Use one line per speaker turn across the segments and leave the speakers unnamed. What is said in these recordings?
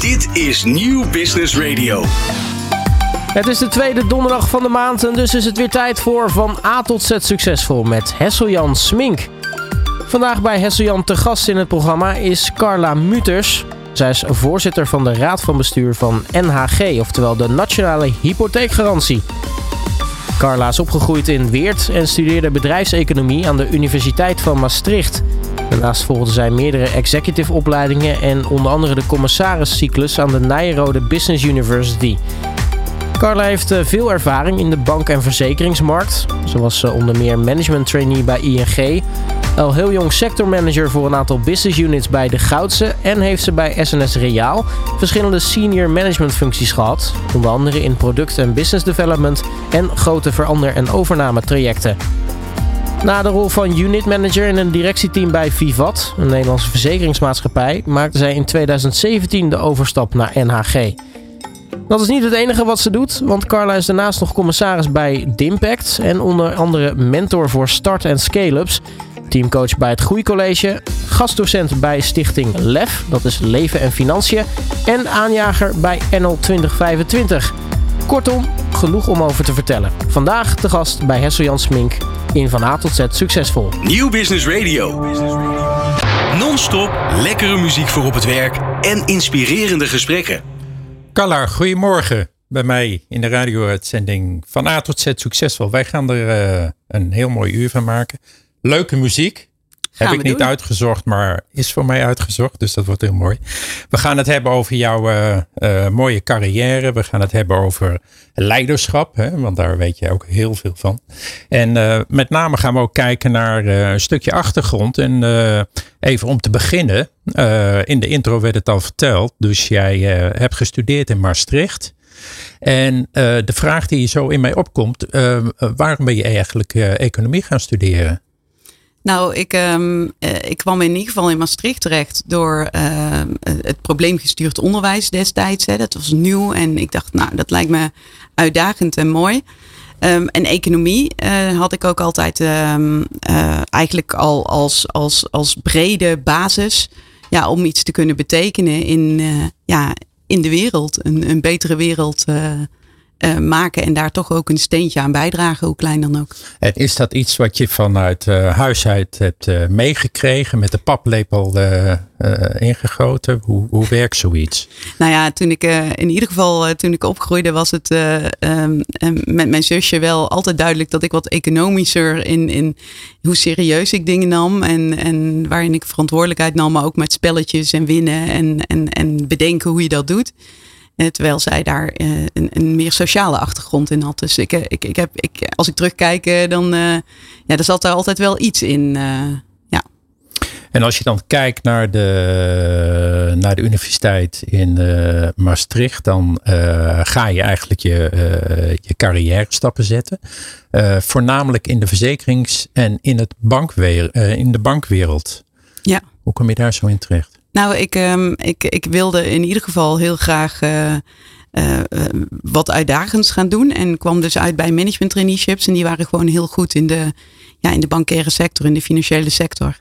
Dit is Nieuw Business Radio.
Het is de tweede donderdag van de maand en dus is het weer tijd voor Van A tot Z Succesvol met Hesseljan Smink. Vandaag bij Hesseljan te gast in het programma is Carla Muters. Zij is voorzitter van de Raad van Bestuur van NHG, oftewel de Nationale Hypotheekgarantie. Carla is opgegroeid in Weert en studeerde bedrijfseconomie aan de Universiteit van Maastricht. Daarnaast volgde zij meerdere executive opleidingen en onder andere de commissariscyclus aan de Nijrode Business University. Carla heeft eh, veel ervaring in de bank- en verzekeringsmarkt. Ze was eh, onder meer management trainee bij ING, al heel jong sectormanager voor een aantal business units bij de Goudse en heeft ze bij SNS Reaal verschillende senior management functies gehad, onder andere in product- en business development en grote verander- en overnametrajecten. Na de rol van unit manager in een directieteam bij Vivat, een Nederlandse verzekeringsmaatschappij, maakte zij in 2017 de overstap naar NHG. Dat is niet het enige wat ze doet, want Carla is daarnaast nog commissaris bij Dimpact en onder andere mentor voor start- en scale-ups, teamcoach bij het Groeicollege, gastdocent bij stichting LEF, dat is Leven en Financiën, en aanjager bij NL 2025. Kortom, genoeg om over te vertellen. Vandaag de gast bij Hessel Jan Smink in Van A tot Z Succesvol.
Nieuw Business Radio. Non-stop lekkere muziek voor op het werk en inspirerende gesprekken.
Carla, goedemorgen. Bij mij in de radio-uitzending van A tot Z Succesvol. Wij gaan er uh, een heel mooi uur van maken. Leuke muziek. Heb ik niet uitgezocht, maar is voor mij uitgezocht. Dus dat wordt heel mooi. We gaan het hebben over jouw uh, uh, mooie carrière. We gaan het hebben over leiderschap. Hè, want daar weet je ook heel veel van. En uh, met name gaan we ook kijken naar een stukje achtergrond. En even om te beginnen. in de intro werd het al verteld. Dus jij hebt gestudeerd in Maastricht. En de vraag die zo in mij opkomt. waarom ben je eigenlijk economie gaan studeren?
Nou, ik, um, ik kwam in ieder geval in Maastricht terecht door uh, het probleemgestuurd onderwijs destijds. Hè. Dat was nieuw en ik dacht, nou, dat lijkt me uitdagend en mooi. Um, en economie uh, had ik ook altijd um, eigenlijk al als, als, als brede basis ja, om iets te kunnen betekenen in, ja, in de wereld. Een, een betere wereld uh, maken en daar toch ook een steentje aan bijdragen, hoe klein dan ook.
En is dat iets wat je vanuit uh, huis uit hebt uh, meegekregen, met de paplepel ingegoten? Hoe, hoe werkt zoiets?
Nou ja, toen ik in ieder geval, toen ik opgroeide, was het um, met mijn zusje wel altijd duidelijk dat ik wat economischer in, in hoe serieus ik dingen nam en, en waarin ik verantwoordelijkheid nam, maar ook met spelletjes en winnen en, en, en bedenken hoe je dat doet. Terwijl zij daar uh, een, een, meer sociale achtergrond in had. Dus ik, ik, ik heb, ik, als ik terugkijk, dan ja, er zat daar altijd wel iets in. Ja.
En als je dan kijkt naar de, naar de universiteit in Maastricht, dan ga je eigenlijk je, je carrière stappen zetten. voornamelijk in de verzekerings- en in, het bankwer in de bankwereld.
Ja.
Hoe kom je daar zo in terecht?
Nou, ik, um, ik, ik wilde in ieder geval heel graag uh, uh, wat uitdagends gaan doen. En kwam dus uit bij management traineeships. En die waren gewoon heel goed in de, ja, in de bankaire sector, in de financiële sector.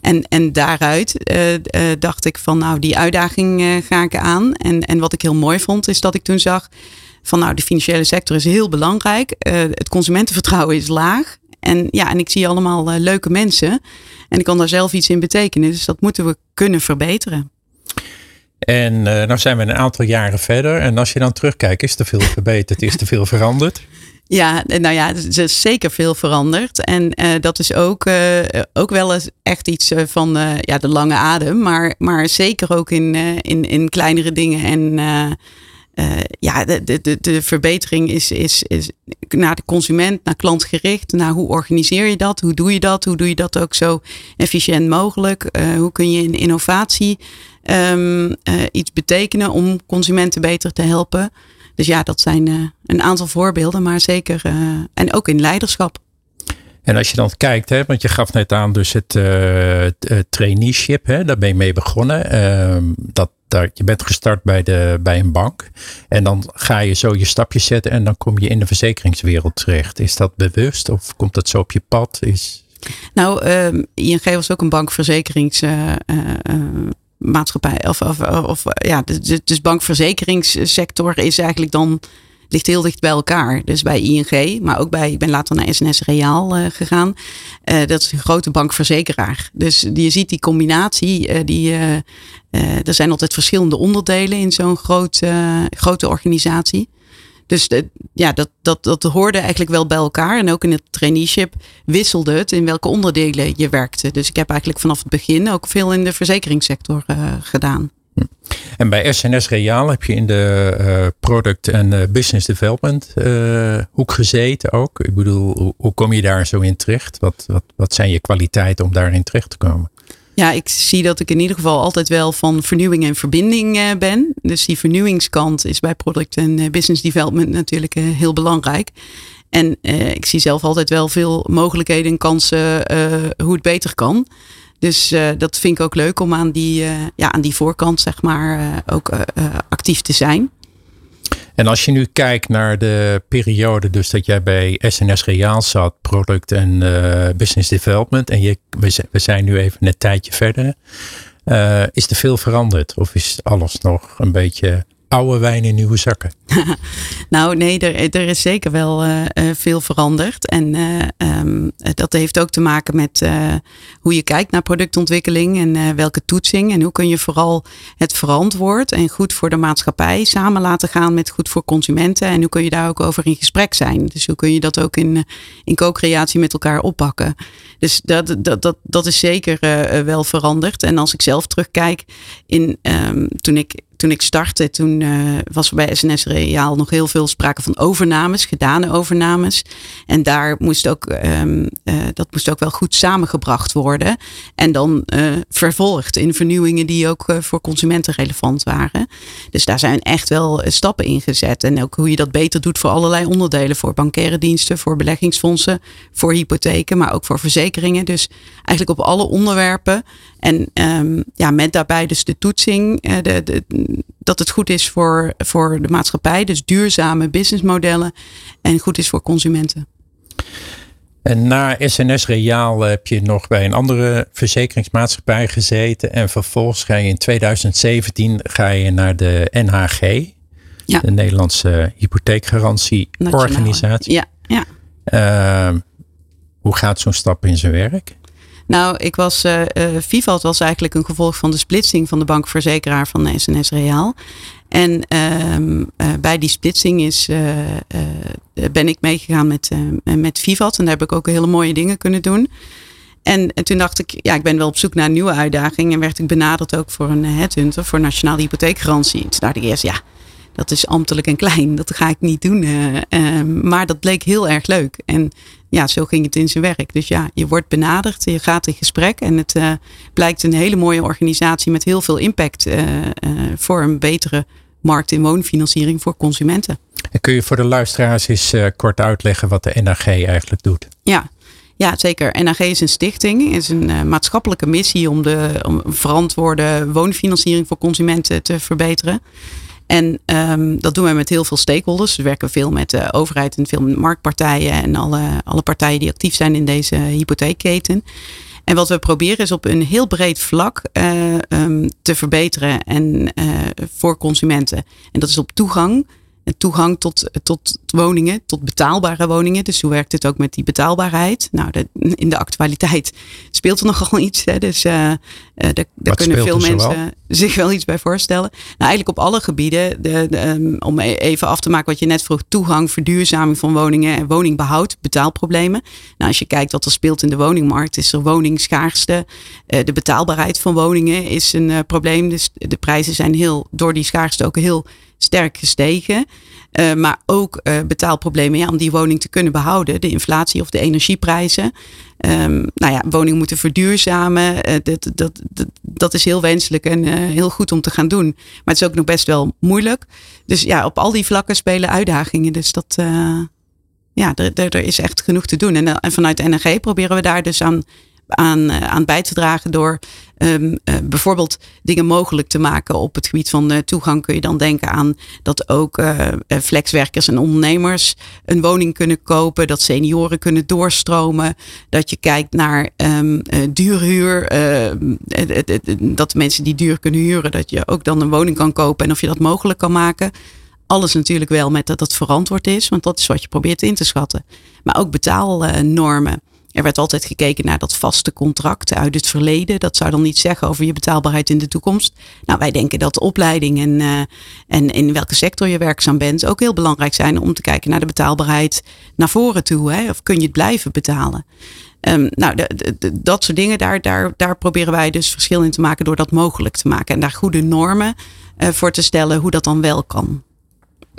En, en daaruit dacht ik van nou, die uitdaging ga ik aan. En, en wat ik heel mooi vond, is dat ik toen zag van nou, de financiële sector is heel belangrijk. het consumentenvertrouwen is laag. En ja, en ik zie allemaal uh, leuke mensen. En ik kan daar zelf iets in betekenen. Dus dat moeten we kunnen verbeteren.
En uh, nou zijn we een aantal jaren verder. En als je dan terugkijkt, is er veel verbeterd? Is er veel veranderd?
Ja, nou ja, er is zeker veel veranderd. En uh, dat is ook, uh, ook wel eens echt iets van ja, de lange adem. Maar, maar zeker ook in, in, in kleinere dingen. En ja, de, de, de verbetering is, is, is naar de consument, naar klantgericht. Naar hoe organiseer je dat? Hoe doe je dat? Hoe doe je dat ook zo efficiënt mogelijk? Uh, hoe kun je in innovatie um, iets betekenen om consumenten beter te helpen? Dus ja, dat zijn een aantal voorbeelden, maar zeker. en ook in leiderschap.
En als je dan kijkt, hè, want je gaf net aan dus het, uh, het traineeship, hè, daar ben je mee begonnen. Uh, dat, je bent gestart bij, de, bij een bank. En dan ga je zo je stapjes zetten en dan kom je in de verzekeringswereld terecht. Is dat bewust of komt dat zo op je pad? Is...
Nou, uh, ING was ook een bankverzekeringsbank. maatschappij. Of, of, of ja, dus bankverzekeringssector is eigenlijk dan ligt heel dicht bij elkaar. Dus bij ING, maar ook bij, ik ben later naar SNS Reaal uh, gegaan. Uh, dat is een grote bankverzekeraar. Dus je ziet die combinatie, uh, die, er zijn altijd verschillende onderdelen in zo'n groot, grote organisatie. Dus ja, dat, dat, dat hoorde eigenlijk wel bij elkaar. En ook in het traineeship wisselde het in welke onderdelen je werkte. Dus ik heb eigenlijk vanaf het begin ook veel in de verzekeringssector gedaan.
En bij SNS Reaal heb je in de uh, product en uh, business development uh, hoek gezeten ook. Ik bedoel, hoe, hoe, kom je daar zo in terecht? Wat, wat, wat zijn je kwaliteiten om daarin terecht te komen?
Ja, ik zie dat ik in ieder geval altijd wel van vernieuwing en verbinding ben. Dus die vernieuwingskant is bij product en business development natuurlijk heel belangrijk. En ik zie zelf altijd wel veel mogelijkheden en kansen hoe het beter kan. Dus uh, dat vind ik ook leuk om aan die, uh, ja, aan die voorkant zeg maar, uh, ook actief te zijn.
En als je nu kijkt naar de periode, dus dat jij bij SNS Reaal zat, product en business development, en je, we zijn nu even een tijdje verder. is er veel veranderd? Of is alles nog een beetje oude wijn in nieuwe zakken?
nou, nee, er, er is zeker wel uh, veel veranderd. En uh, um, dat heeft ook te maken met hoe je kijkt naar productontwikkeling en welke toetsing. En hoe kun je vooral het verantwoord en goed voor de maatschappij samen laten gaan met goed voor consumenten. En hoe kun je daar ook over in gesprek zijn. Dus hoe kun je dat ook in, in co-creatie met elkaar oppakken. Dus dat, dat, dat, dat is zeker wel veranderd. En als ik zelf terugkijk in um, toen ik toen ik startte, toen uh, was er bij SNS Reaal nog heel veel sprake van overnames, gedane overnames. En daar moest ook, um, uh, dat moest ook wel goed samengebracht worden. En dan uh, vervolgd in vernieuwingen die ook voor consumenten relevant waren. Dus daar zijn echt wel stappen in gezet. En ook hoe je dat beter doet voor allerlei onderdelen. Voor bankaire diensten, voor beleggingsfondsen, voor hypotheken, maar ook voor verzekeringen. Dus eigenlijk op alle onderwerpen. En um, ja, met daarbij dus de toetsing, de, de dat het goed is voor, voor de maatschappij. Dus duurzame businessmodellen. En goed is voor consumenten.
En na SNS Reaal heb je nog bij een andere verzekeringsmaatschappij gezeten. En vervolgens ga je in 2017 ga je naar de NHG. Ja. De Nederlandse Hypotheekgarantieorganisatie.
Ja, ja.
Uh, hoe gaat zo'n stap in zijn werk?
Nou, ik was, uh, uh, Vivat was eigenlijk een gevolg van de splitsing van de bankverzekeraar van de SNS Reaal. En uh, uh, bij die splitsing is, ben ik meegegaan met, met Vivat. En daar heb ik ook hele mooie dingen kunnen doen. En, en, toen dacht ik, ja, ik ben wel op zoek naar een nieuwe uitdaging. En werd ik benaderd ook voor een headhunter voor nationale hypotheekgarantie. toen dacht ik eerst, ja, dat is ambtelijk en klein. Dat ga ik niet doen. Ehm, maar dat bleek heel erg leuk. En ja, zo ging het in zijn werk. Dus ja, je wordt benaderd, je gaat in gesprek en het uh, blijkt een hele mooie organisatie met heel veel impact uh, voor een betere markt in woonfinanciering voor consumenten.
En kun je voor de luisteraars eens kort uitleggen wat de NAG eigenlijk doet?
Ja, ja, zeker. NAG is een stichting, is een maatschappelijke missie om de om verantwoorde woonfinanciering voor consumenten te verbeteren. En um, dat doen we met heel veel stakeholders. We werken veel met de overheid en veel met marktpartijen en alle, alle partijen die actief zijn in deze hypotheekketen. En wat we proberen is op een heel breed vlak uh, um, te verbeteren en uh, voor consumenten. En dat is op toegang toegang tot, tot woningen, tot betaalbare woningen. Dus hoe werkt het ook met die betaalbaarheid? Nou, de, in de actualiteit speelt er nogal iets. Hè? Dus uh, daar, daar kunnen veel mensen zich wel iets bij voorstellen. Nou, eigenlijk op alle gebieden, de, de, um, om e-, even af te maken wat je net vroeg, toegang, verduurzaming van woningen en woningbehoud, betaalproblemen. Nou, als je kijkt wat er speelt in de woningmarkt, is er woningschaarste. Uh, de betaalbaarheid van woningen is een probleem. Dus de prijzen zijn heel, door die schaarste ook heel sterk gestegen. Uh, maar ook uh, betaalproblemen ja, om die woning te kunnen behouden. De inflatie of de energieprijzen. Um, nou ja, woningen moeten verduurzamen. Uh, dat, dat, dat, dat, is heel wenselijk en heel goed om te gaan doen. Maar het is ook nog best wel moeilijk. Dus ja, op al die vlakken spelen uitdagingen. Dus dat, ja, er, er, er, is echt genoeg te doen. En, en vanuit NRG proberen we daar dus aan aan, aan bij te dragen door um, uh, bijvoorbeeld dingen mogelijk te maken op het gebied van uh, toegang. Kun je dan denken aan dat ook flexwerkers en ondernemers een woning kunnen kopen, dat senioren kunnen doorstromen, dat je kijkt naar um, duurhuur, dat mensen die duur kunnen huren, dat je ook dan een woning kan kopen en of je dat mogelijk kan maken. Alles natuurlijk wel met dat het verantwoord is, want dat is wat je probeert in te schatten. Maar ook betaalnormen. Er werd altijd gekeken naar dat vaste contract uit het verleden. Dat zou dan niet zeggen over je betaalbaarheid in de toekomst. Nou, wij denken dat opleiding en, uh, en in welke sector je werkzaam bent ook heel belangrijk zijn om te kijken naar de betaalbaarheid naar voren toe. Hè? Of kun je het blijven betalen? Um, nou, de, de, dat soort dingen, daar, daar, daar proberen wij dus verschil in te maken door dat mogelijk te maken. En daar goede normen uh, voor te stellen hoe dat dan wel kan.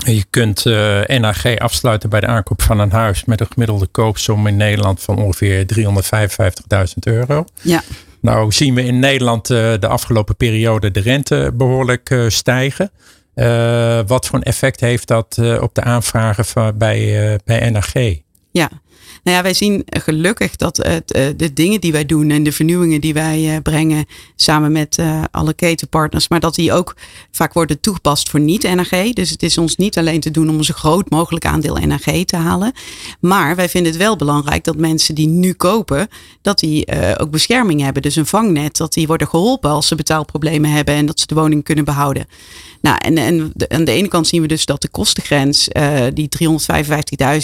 Je kunt uh, eh, NAG afsluiten bij de aankoop van een huis met een gemiddelde koopsom in Nederland van ongeveer 355.000 euro.
Ja.
Nou zien we in Nederland uh, de afgelopen periode de rente behoorlijk uh, stijgen. wat voor een effect heeft dat op de aanvragen van, bij, bij NAG?
Ja, nou ja, wij zien gelukkig dat het, eh, de dingen die wij doen en de vernieuwingen die wij eh, brengen samen met eh, alle ketenpartners, maar dat die ook vaak worden toegepast voor niet-NAG. Dus het is ons niet alleen te doen om zo groot mogelijk aandeel NAG te halen. Maar wij vinden het wel belangrijk dat mensen die nu kopen, dat die ook bescherming hebben. Dus een vangnet, dat die worden geholpen als ze betaalproblemen hebben en dat ze de woning kunnen behouden. Nou, en, en aan de ene kant zien we dus dat de kostengrens, die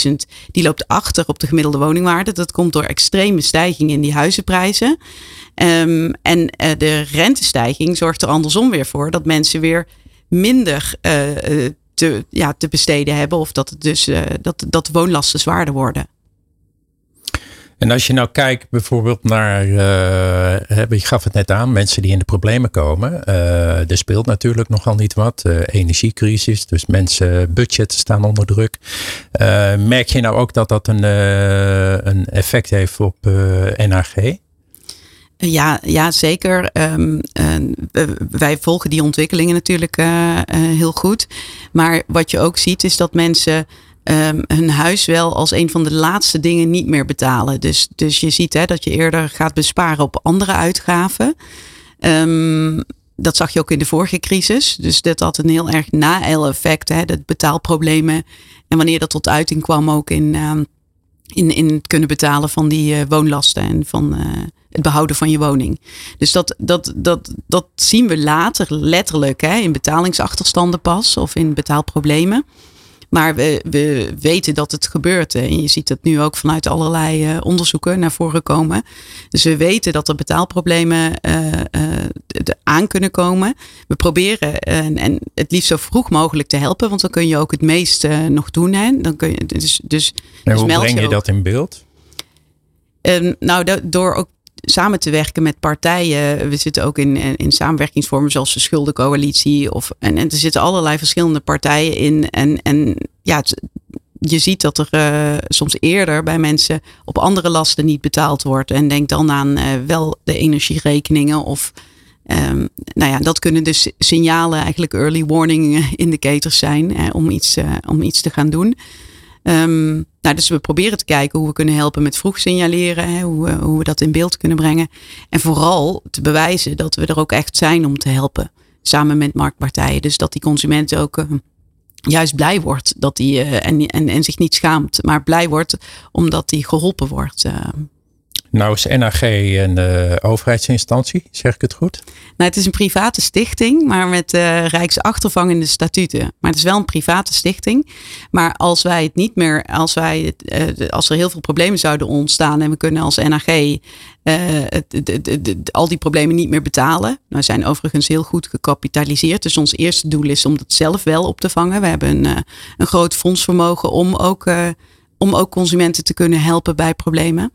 355.000, die loopt achter op de gemiddelde woningwaarde. Dat komt door extreme stijgingen in die huizenprijzen. Um, en uh, de rentestijging zorgt er andersom weer voor dat mensen weer minder uh, te, ja, te besteden hebben. Of dat, het dus, dat, dat woonlasten zwaarder worden.
En als je nou kijkt bijvoorbeeld naar, uh, je gaf het net aan, mensen die in de problemen komen. Uh, er speelt natuurlijk nogal niet wat. Uh, energiecrisis, dus mensen, budgetten staan onder druk. merk je nou ook dat dat een, een effect heeft op NAG?
Ja, ja, zeker. Um, wij volgen die ontwikkelingen natuurlijk heel goed. Maar wat je ook ziet is dat mensen um, hun huis wel als een van de laatste dingen niet meer betalen. Dus, dus je ziet hè, dat je eerder gaat besparen op andere uitgaven. Um, dat zag je ook in de vorige crisis. Dus dat had een heel erg na-effect. Dat betaalproblemen. En wanneer dat tot uiting kwam ook in, um, in, in het kunnen betalen van die uh, woonlasten en van uh, het behouden van je woning. Dus dat, dat, dat, dat zien we later letterlijk hè, in betalingsachterstanden pas of in betaalproblemen. Maar we, we weten dat het gebeurt. En je ziet het nu ook vanuit allerlei uh, onderzoeken naar voren komen. Dus we weten dat er betaalproblemen uh, uh, aan kunnen komen. We proberen en, en het liefst zo vroeg mogelijk te helpen. Want dan kun je ook het meest nog doen. Hè? Dan kun je, dus, dus,
en dus hoe breng je, je dat in beeld?
Um, nou, door ook samen te werken met partijen. We zitten ook in, in samenwerkingsvormen zoals de schuldencoalitie. Of, en, en er zitten allerlei verschillende partijen in. En, en ja, je ziet dat er uh, soms eerder bij mensen op andere lasten niet betaald wordt. En denk dan aan uh, wel de energierekeningen of... Um, nou ja, dat kunnen dus signalen, eigenlijk early warning indicators zijn hè, om, iets, om iets te gaan doen. Um, nou, dus we proberen te kijken hoe we kunnen helpen met vroeg signaleren, hè, hoe, hoe we dat in beeld kunnen brengen. En vooral te bewijzen dat we er ook echt zijn om te helpen, samen met marktpartijen. Dus dat die consument ook uh, juist blij wordt dat die, uh, en, en, en zich niet schaamt, maar blij wordt omdat die geholpen wordt. Uh.
Nou is NAG een uh, overheidsinstantie, zeg ik het goed?
Nou, het is een private stichting, maar met uh, rijksachtervangende statuten. Maar het is wel een private stichting. Maar als wij het niet meer, als, wij uh, als er heel veel problemen zouden ontstaan en we kunnen als NAG het, al die problemen niet meer betalen. We zijn overigens heel goed gecapitaliseerd. Dus ons eerste doel is om dat zelf wel op te vangen. We hebben een, een groot fondsvermogen om ook, om ook consumenten te kunnen helpen bij problemen.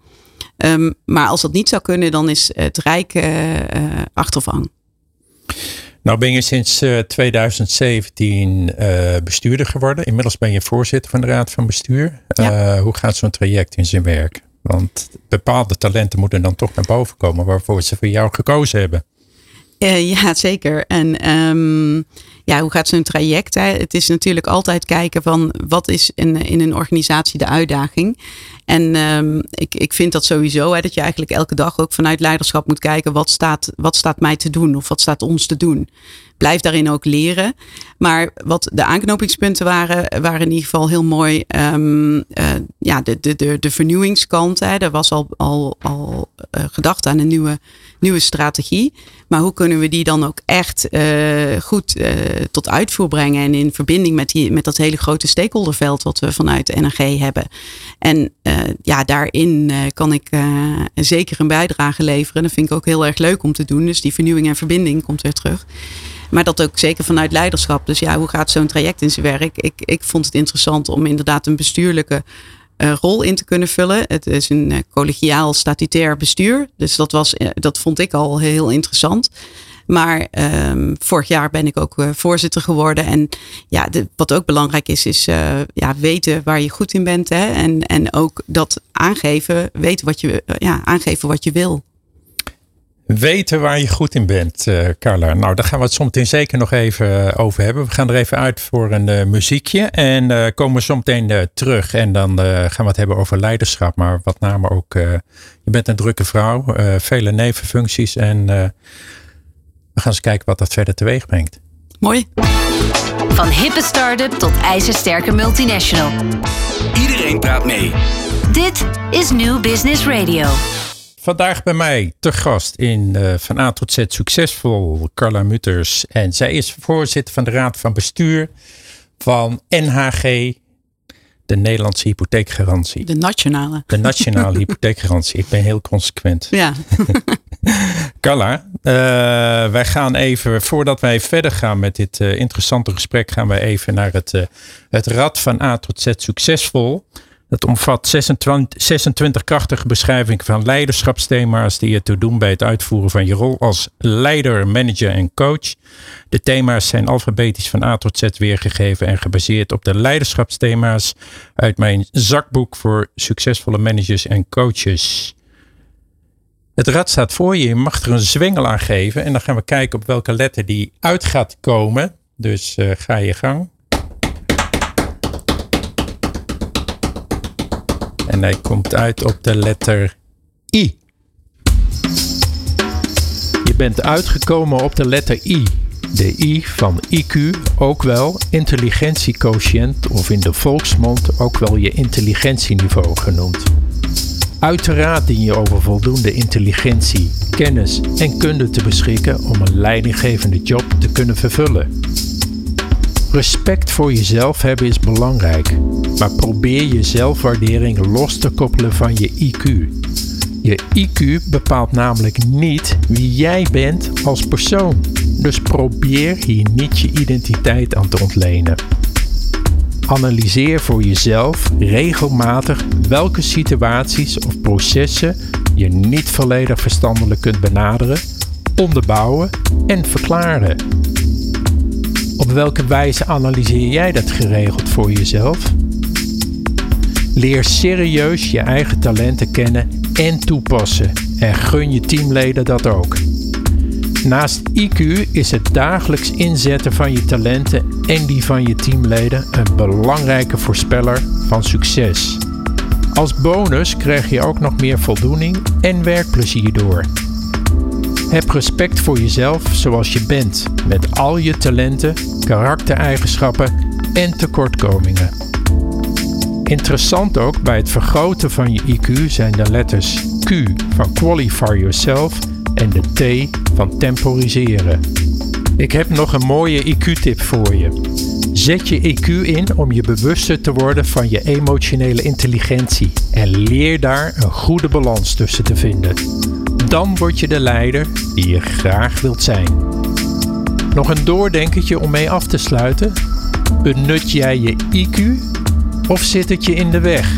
Um, maar als dat niet zou kunnen, dan is het Rijk uh, achtervang.
Nou ben je sinds uh, 2017 bestuurder geworden. Inmiddels ben je voorzitter van de Raad van Bestuur. Ja. hoe gaat zo'n traject in zijn werk? Want bepaalde talenten moeten dan toch naar boven komen waarvoor ze voor jou gekozen hebben.
Ja, zeker. En um, ja, hoe gaat zo'n traject? Hè? Het is natuurlijk altijd kijken van wat is in, in een organisatie de uitdaging. En um, ik, ik vind dat sowieso, hè, dat je eigenlijk elke dag ook vanuit leiderschap moet kijken wat staat, wat staat mij te doen of wat staat ons te doen. Blijf daarin ook leren. Maar wat de aanknopingspunten waren, waren in ieder geval heel mooi. Um, uh, ja, de, de, de, de vernieuwingskant. Hè. Er was al, al, al uh, gedacht aan een nieuwe, nieuwe strategie. Maar hoe kunnen we die dan ook echt uh, goed tot uitvoer brengen? En in verbinding met, die, met dat hele grote stakeholderveld wat we vanuit NRG hebben. En ja, daarin kan ik zeker een bijdrage leveren. Dat vind ik ook heel erg leuk om te doen. Dus die vernieuwing en verbinding komt weer terug. Maar dat ook zeker vanuit leiderschap. Dus ja, hoe gaat zo'n traject in zijn werk? Ik, ik vond het interessant om inderdaad een bestuurlijke uh, rol in te kunnen vullen. Het is een uh, collegiaal statutair bestuur. Dus dat, was, uh, dat vond ik al heel interessant. Maar um, vorig jaar ben ik ook voorzitter geworden. En ja, wat ook belangrijk is, is ja, weten waar je goed in bent. Hè? En, en ook dat aangeven, weten wat je, ja, aangeven wat je wil.
Weten waar je goed in bent, uh, Carla. Nou, daar gaan we het zometeen zeker nog even uh, over hebben. We gaan er even uit voor een uh, muziekje. En komen zo meteen terug. En dan gaan we het hebben over leiderschap. Maar wat name ook, je bent een drukke vrouw. vele nevenfuncties. En we gaan eens kijken wat dat verder teweeg brengt.
Mooi.
Van hippe start-up tot ijzersterke multinational.
Iedereen praat mee.
Dit is New Business Radio.
Vandaag bij mij te gast in uh, Van A tot Z Succesvol, Carla Mutters. En zij is voorzitter van de Raad van Bestuur van NHG, de Nederlandse hypotheekgarantie.
De nationale.
De nationale hypotheekgarantie. Ik ben heel consequent.
Ja.
Carla, uh, wij gaan even, voordat wij verder gaan met dit uh, interessante gesprek, gaan wij even naar het, het Rad van A tot Z Succesvol. Het omvat 26, 26 krachtige beschrijvingen van leiderschapsthema's die je te doen bij het uitvoeren van je rol als leider, manager en coach. De thema's zijn alfabetisch van A tot Z weergegeven en gebaseerd op de leiderschapsthema's uit mijn zakboek voor succesvolle managers en coaches. Het rad staat voor je, je mag er een zwengel aan geven en dan gaan we kijken op welke letter die uit gaat komen. Dus uh, ga je gang. En hij komt uit op de letter I. Je bent uitgekomen op de letter I. De I van IQ, ook wel intelligentiequotient of in de volksmond ook wel je intelligentieniveau genoemd. Uiteraard dien je over voldoende intelligentie, kennis en kunde te beschikken om een leidinggevende job te kunnen vervullen. Respect voor jezelf hebben is belangrijk, maar probeer je zelfwaardering los te koppelen van je IQ. Je IQ bepaalt namelijk niet wie jij bent als persoon, dus probeer hier niet je identiteit aan te ontlenen. Analyseer voor jezelf regelmatig welke situaties of processen je niet volledig verstandelijk kunt benaderen, onderbouwen en verklaren. Op welke wijze analyseer jij dat geregeld voor jezelf? Leer serieus je eigen talenten kennen en toepassen en gun je teamleden dat ook. Naast IQ is het dagelijks inzetten van je talenten en die van je teamleden een belangrijke voorspeller van succes. Als bonus krijg je ook nog meer voldoening en werkplezier door. Heb respect voor jezelf zoals je bent, met al je talenten, karaktereigenschappen en tekortkomingen. Interessant ook bij het vergroten van je IQ zijn de letters Q van Qualify Yourself en de T van temporiseren. Ik heb nog een mooie IQ-tip voor je. Zet je IQ in om je bewuster te worden van je emotionele intelligentie en leer daar een goede balans tussen te vinden. Dan word je de leider die je graag wilt zijn. Nog een doordenkertje om mee af te sluiten. Benut jij je IQ of zit het je in de weg?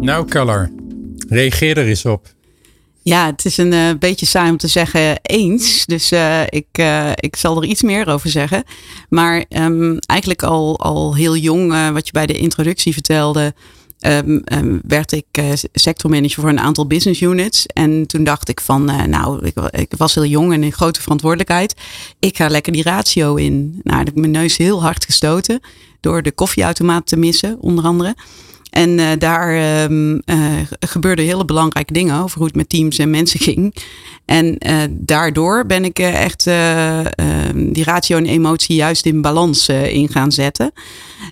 Nou, Color, reageer er eens op.
Ja, het is een uh, beetje saai om te zeggen eens. Dus uh, ik, uh, ik zal er iets meer over zeggen. Maar um, eigenlijk al, al heel jong, wat je bij de introductie vertelde, um, werd ik uh, sectormanager voor een aantal business units. En toen dacht ik van, uh, nou, ik, ik, was heel jong en een grote verantwoordelijkheid. Ik ga lekker die ratio in. Nou, heb ik mijn neus heel hard gestoten door de koffieautomaat te missen, onder andere. En uh, daar um, gebeurden hele belangrijke dingen over hoe het met teams en mensen ging. En uh, daardoor ben ik echt ehm, die ratio en emotie juist in balans in gaan zetten.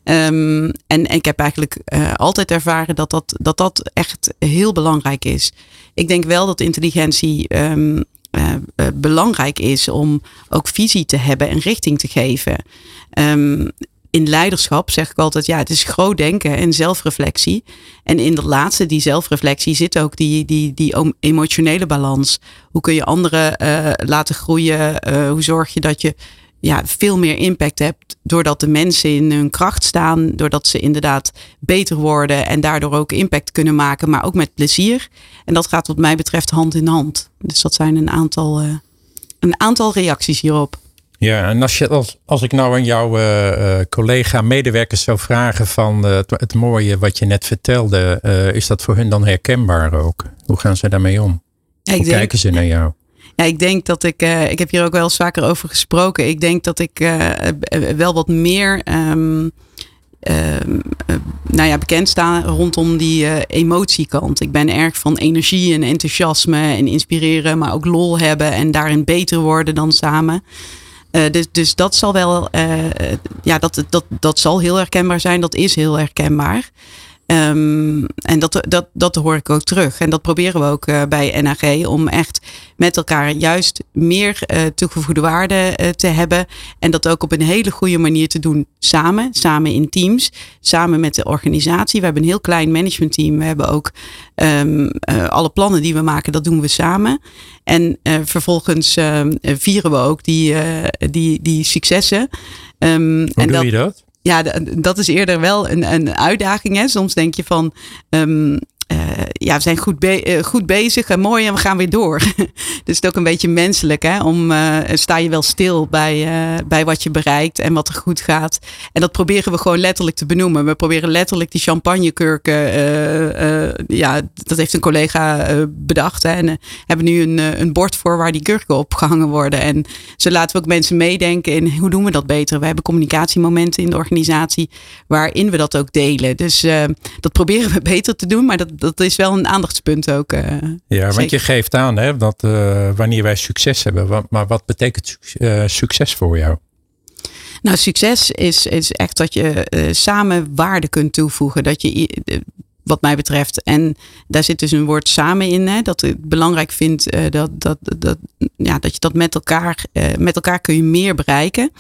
Um, en, ik heb eigenlijk altijd ervaren dat dat, dat dat echt heel belangrijk is. Ik denk wel dat intelligentie belangrijk is om ook visie te hebben en richting te geven. In leiderschap zeg ik altijd, ja, het is groot denken en zelfreflectie. En in de laatste, die zelfreflectie, zit ook die, die, die emotionele balans. Hoe kun je anderen uh, laten groeien? Uh, hoe zorg je dat je ja, veel meer impact hebt doordat de mensen in hun kracht staan, doordat ze inderdaad beter worden en daardoor ook impact kunnen maken, maar ook met plezier. En dat gaat wat mij betreft hand in hand. Dus dat zijn een aantal, uh, een aantal reacties hierop.
Ja, en als, je, als, als ik nou aan jouw uh, collega medewerkers zou vragen van uh, het, het, mooie wat je net vertelde, is dat voor hun dan herkenbaar ook? Hoe gaan ze daarmee om? Ja, Hoe denk, kijken ze naar jou?
Ja, ik denk dat ik, ik heb hier ook wel eens vaker over gesproken. Ik denk dat ik wel wat meer um, nou ja, bekend sta rondom die emotiekant. Ik ben erg van energie en enthousiasme en inspireren, maar ook lol hebben en daarin beter worden dan samen. Uh, dus, dus dat zal wel, uh, ja, dat, dat, dat zal heel herkenbaar zijn. Dat is heel herkenbaar. Um, en dat, dat, dat hoor ik ook terug. En dat proberen we ook uh, bij NAG om echt met elkaar juist meer uh, toegevoegde waarde uh, te hebben. En dat ook op een hele goede manier te doen samen. Samen in teams. Samen met de organisatie. We hebben een heel klein managementteam. We hebben ook um, alle plannen die we maken, dat doen we samen. En vervolgens ehm, vieren we ook die, die, die successen.
Um, Hoe en doe dat, je dat?
Ja, dat is eerder wel een, een uitdaging. Hè. Soms denk je van. Uh, ja, we zijn goed, be uh, goed bezig en mooi en we gaan weer door. dus het is ook een beetje menselijk. Hè? Om, uh, sta je wel stil bij, bij wat je bereikt en wat er goed gaat. En dat proberen we gewoon letterlijk te benoemen. We proberen letterlijk die champagnekurken. ja, dat heeft een collega bedacht. En hebben nu een, een bord voor waar die kurken op gehangen worden. En zo laten we ook mensen meedenken in hoe doen we dat beter. We hebben communicatiemomenten in de organisatie waarin we dat ook delen. Dus dat proberen we beter te doen. Maar dat, dat is wel een aandachtspunt ook. Uh,
ja, want je geeft aan hè, dat uh, wanneer wij succes hebben. Maar wat betekent uh, succes voor jou?
Nou, succes is, is echt dat je samen waarde kunt toevoegen. Dat je, wat mij betreft, en daar zit dus een woord samen in. Hè, dat ik belangrijk vind dat, dat, dat, ja, dat je dat met elkaar, met elkaar kun je meer bereiken.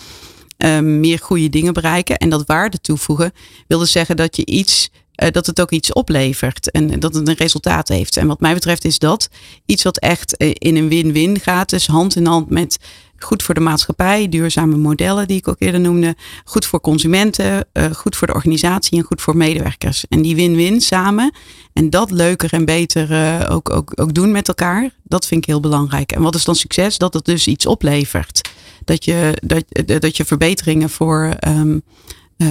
meer goede dingen bereiken. En dat waarde toevoegen wil dus zeggen dat je iets uh, dat het ook iets oplevert en dat het een resultaat heeft. En wat mij betreft is dat iets wat echt eh, in een win-win gaat. Dus hand in hand met goed voor de maatschappij, duurzame modellen die ik ook eerder noemde, goed voor consumenten, uh, goed voor de organisatie en goed voor medewerkers. En die win-win samen en dat leuker en beter ook, ook, ook doen met elkaar, dat vind ik heel belangrijk. En wat is dan succes? Dat het dus iets oplevert. Dat je, dat, dat je verbeteringen voor uh,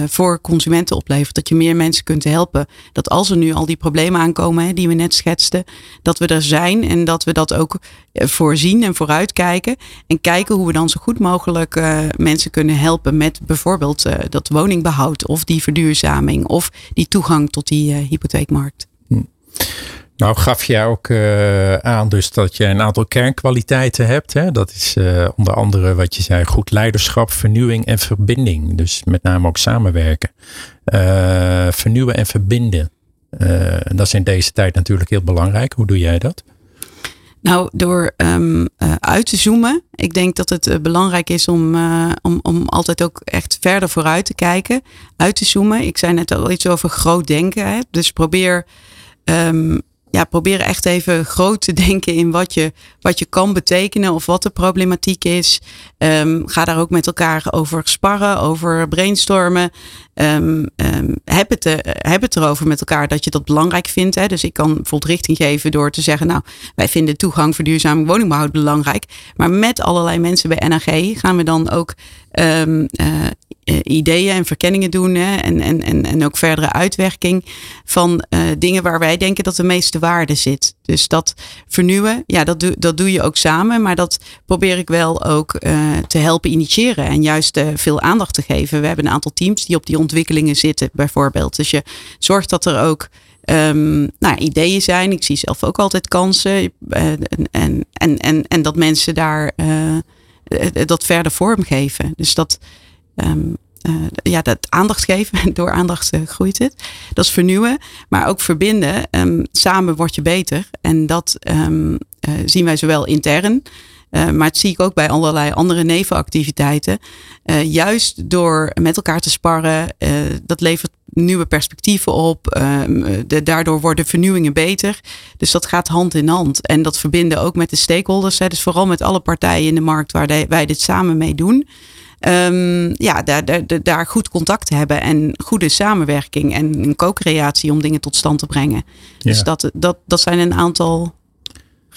voor consumenten oplevert. Dat je meer mensen kunt helpen. Dat als er nu al die problemen aankomen hè, die we net schetsten, dat we er zijn en dat we dat ook eh, voorzien en vooruitkijken. En kijken hoe we dan zo goed mogelijk uh, mensen kunnen helpen met bijvoorbeeld dat woningbehoud of die verduurzaming of die toegang tot die hypotheekmarkt. Hm.
Nou gaf jij ook uh, aan dus dat je een aantal kernkwaliteiten hebt. Hè? Dat is uh, onder andere wat je zei, goed leiderschap, vernieuwing en verbinding. Dus met name ook samenwerken. Uh, vernieuwen en verbinden. dat is in deze tijd natuurlijk heel belangrijk. Hoe doe jij dat?
Nou, door um, uit te zoomen. Ik denk dat het belangrijk is om, om, om altijd ook echt verder vooruit te kijken. Uit te zoomen. Ik zei net al iets over groot denken. Dus probeer um, ja, probeer echt even groot te denken in wat je, wat je kan betekenen of wat de problematiek is. Um, ga daar ook met elkaar over sparren, over brainstormen. Um, um, heb, het, uh, heb het erover met elkaar dat je dat belangrijk vindt. Hè? Dus ik kan bijvoorbeeld richting geven door te zeggen, nou, wij vinden toegang voor duurzame woningbouw belangrijk. Maar met allerlei mensen bij NAG gaan we dan ook um, ideeën en verkenningen doen. Hè, en, en, en, en ook verdere uitwerking van uh, dingen waar wij denken dat de meeste waarde zit. Dus dat vernieuwen, ja, dat doe, dat doe je ook samen. Maar dat probeer ik wel ook uh, te helpen initiëren. En juist uh, veel aandacht te geven. We hebben een aantal teams die op die ontwikkelingen zitten, bijvoorbeeld. Dus je zorgt dat er ook um, nou, ideeën zijn. Ik zie zelf ook altijd kansen. en, en, en, en, en dat mensen daar dat verder vormgeven. Dus dat um, uh, ja, dat aandacht geven. Door aandacht uh, groeit het. Dat is vernieuwen. Maar ook verbinden. Um, samen word je beter. En dat uh, zien wij zowel intern. Maar het zie ik ook bij allerlei andere nevenactiviteiten. juist door met elkaar te sparren. dat levert nieuwe perspectieven op. De, daardoor worden vernieuwingen beter. Dus dat gaat hand in hand. En dat verbinden ook met de stakeholders. Hè, dus vooral met alle partijen in de markt waar de, wij dit samen mee doen um, ja, daar, daar, daar goed contact hebben en goede samenwerking en een co-creatie om dingen tot stand te brengen. Dus dat, dat, dat zijn een aantal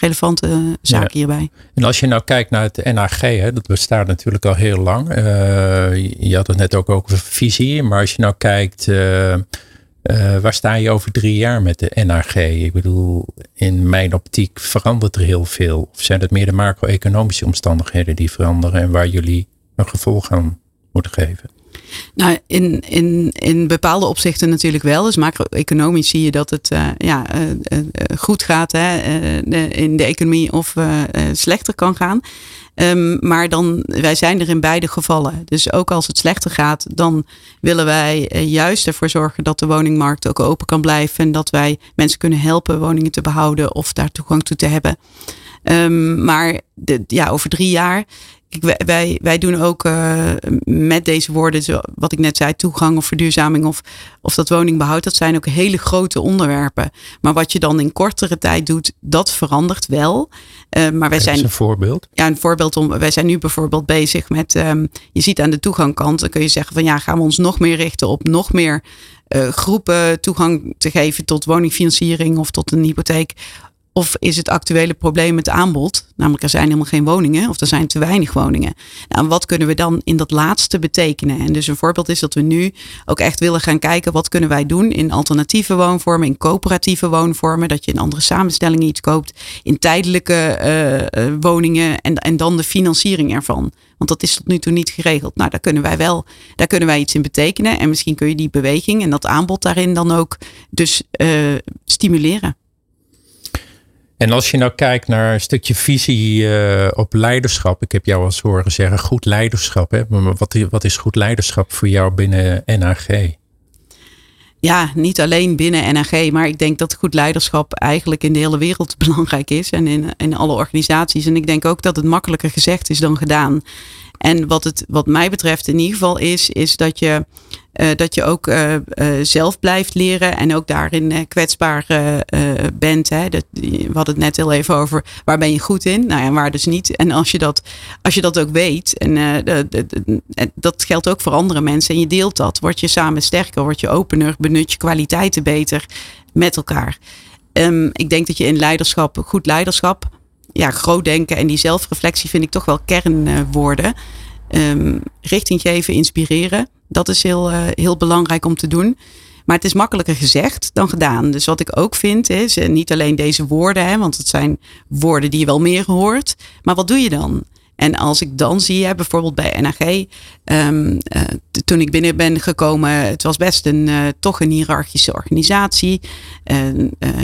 relevante zaken hierbij.
En als je nou kijkt naar het NAG, hè, dat bestaat natuurlijk al heel lang. Uh, je had het net ook over visie, maar als je nou kijkt, uh, uh, waar sta je over drie jaar met de NAG? Ik bedoel, in mijn optiek verandert er heel veel. Of zijn het meer de macro-economische omstandigheden die veranderen en waar jullie een gevolg aan moeten geven?
Nou, in, in, in bepaalde opzichten natuurlijk wel. Dus macro-economisch zie je dat het uh, ja, uh, uh, goed gaat hè, in de economie of slechter kan gaan. Um, maar dan, wij zijn er in beide gevallen. Dus ook als het slechter gaat, dan willen wij juist ervoor zorgen dat de woningmarkt ook open kan blijven. En dat wij mensen kunnen helpen woningen te behouden of daar toegang toe te hebben. Um, maar de, ja, over drie jaar wij, wij doen ook uh, met deze woorden, zo, wat ik net zei, toegang of verduurzaming of, of dat woningbehoud, dat zijn ook hele grote onderwerpen. Maar wat je dan in kortere tijd doet, dat verandert wel. Uh, maar wij zijn,
een voorbeeld?
Ja, een voorbeeld. Om, wij zijn nu bijvoorbeeld bezig met, um, je ziet aan de toegangkant, dan kun je zeggen van ja, gaan we ons nog meer richten op nog meer uh, groepen toegang te geven tot woningfinanciering of tot een hypotheek. Of is het actuele probleem het aanbod? Namelijk, er zijn helemaal geen woningen of er zijn te weinig woningen. Nou, wat kunnen we dan in dat laatste betekenen? En dus een voorbeeld is dat we nu ook echt willen gaan kijken wat kunnen wij doen in alternatieve woonvormen, in coöperatieve woonvormen, dat je in andere samenstellingen iets koopt, in tijdelijke uh, woningen en, en dan de financiering ervan. Want dat is tot nu toe niet geregeld. Nou, daar kunnen wij wel, daar kunnen wij iets in betekenen. En misschien kun je die beweging en dat aanbod daarin dan ook dus uh, stimuleren.
En als je nou kijkt naar een stukje visie uh, op leiderschap. Ik heb jou al eens horen zeggen goed leiderschap. Hè? Maar wat, wat is goed leiderschap voor jou binnen NAG?
Ja, niet alleen binnen NAG, maar ik denk dat goed leiderschap eigenlijk in de hele wereld belangrijk is en in, in alle organisaties. En ik denk ook dat het makkelijker gezegd is dan gedaan. En wat het, wat mij betreft in ieder geval is, is dat je, dat je ook uh, uh, zelf blijft leren en ook daarin kwetsbaar bent. Hè. Dat, we hadden het net heel even over waar ben je goed in, nou ja, waar dus niet. En als je dat, als je dat ook weet, en dat geldt ook voor andere mensen, en je deelt dat, word je samen sterker, word je opener, benut je kwaliteiten beter met elkaar. Um, ik denk dat je in leiderschap, goed leiderschap, ja, groot denken en die zelfreflectie vind ik toch wel kernwoorden. Um, richting geven, inspireren. Dat is heel, uh, heel belangrijk om te doen. Maar het is makkelijker gezegd dan gedaan. Dus wat ik ook vind is uh, niet alleen deze woorden, hè, want het zijn woorden die je wel meer hoort. Maar wat doe je dan? En als ik dan zie, hè, bijvoorbeeld bij NAG, um, uh, toen ik binnen ben gekomen, het was best een, uh, toch een hiërarchische organisatie, uh,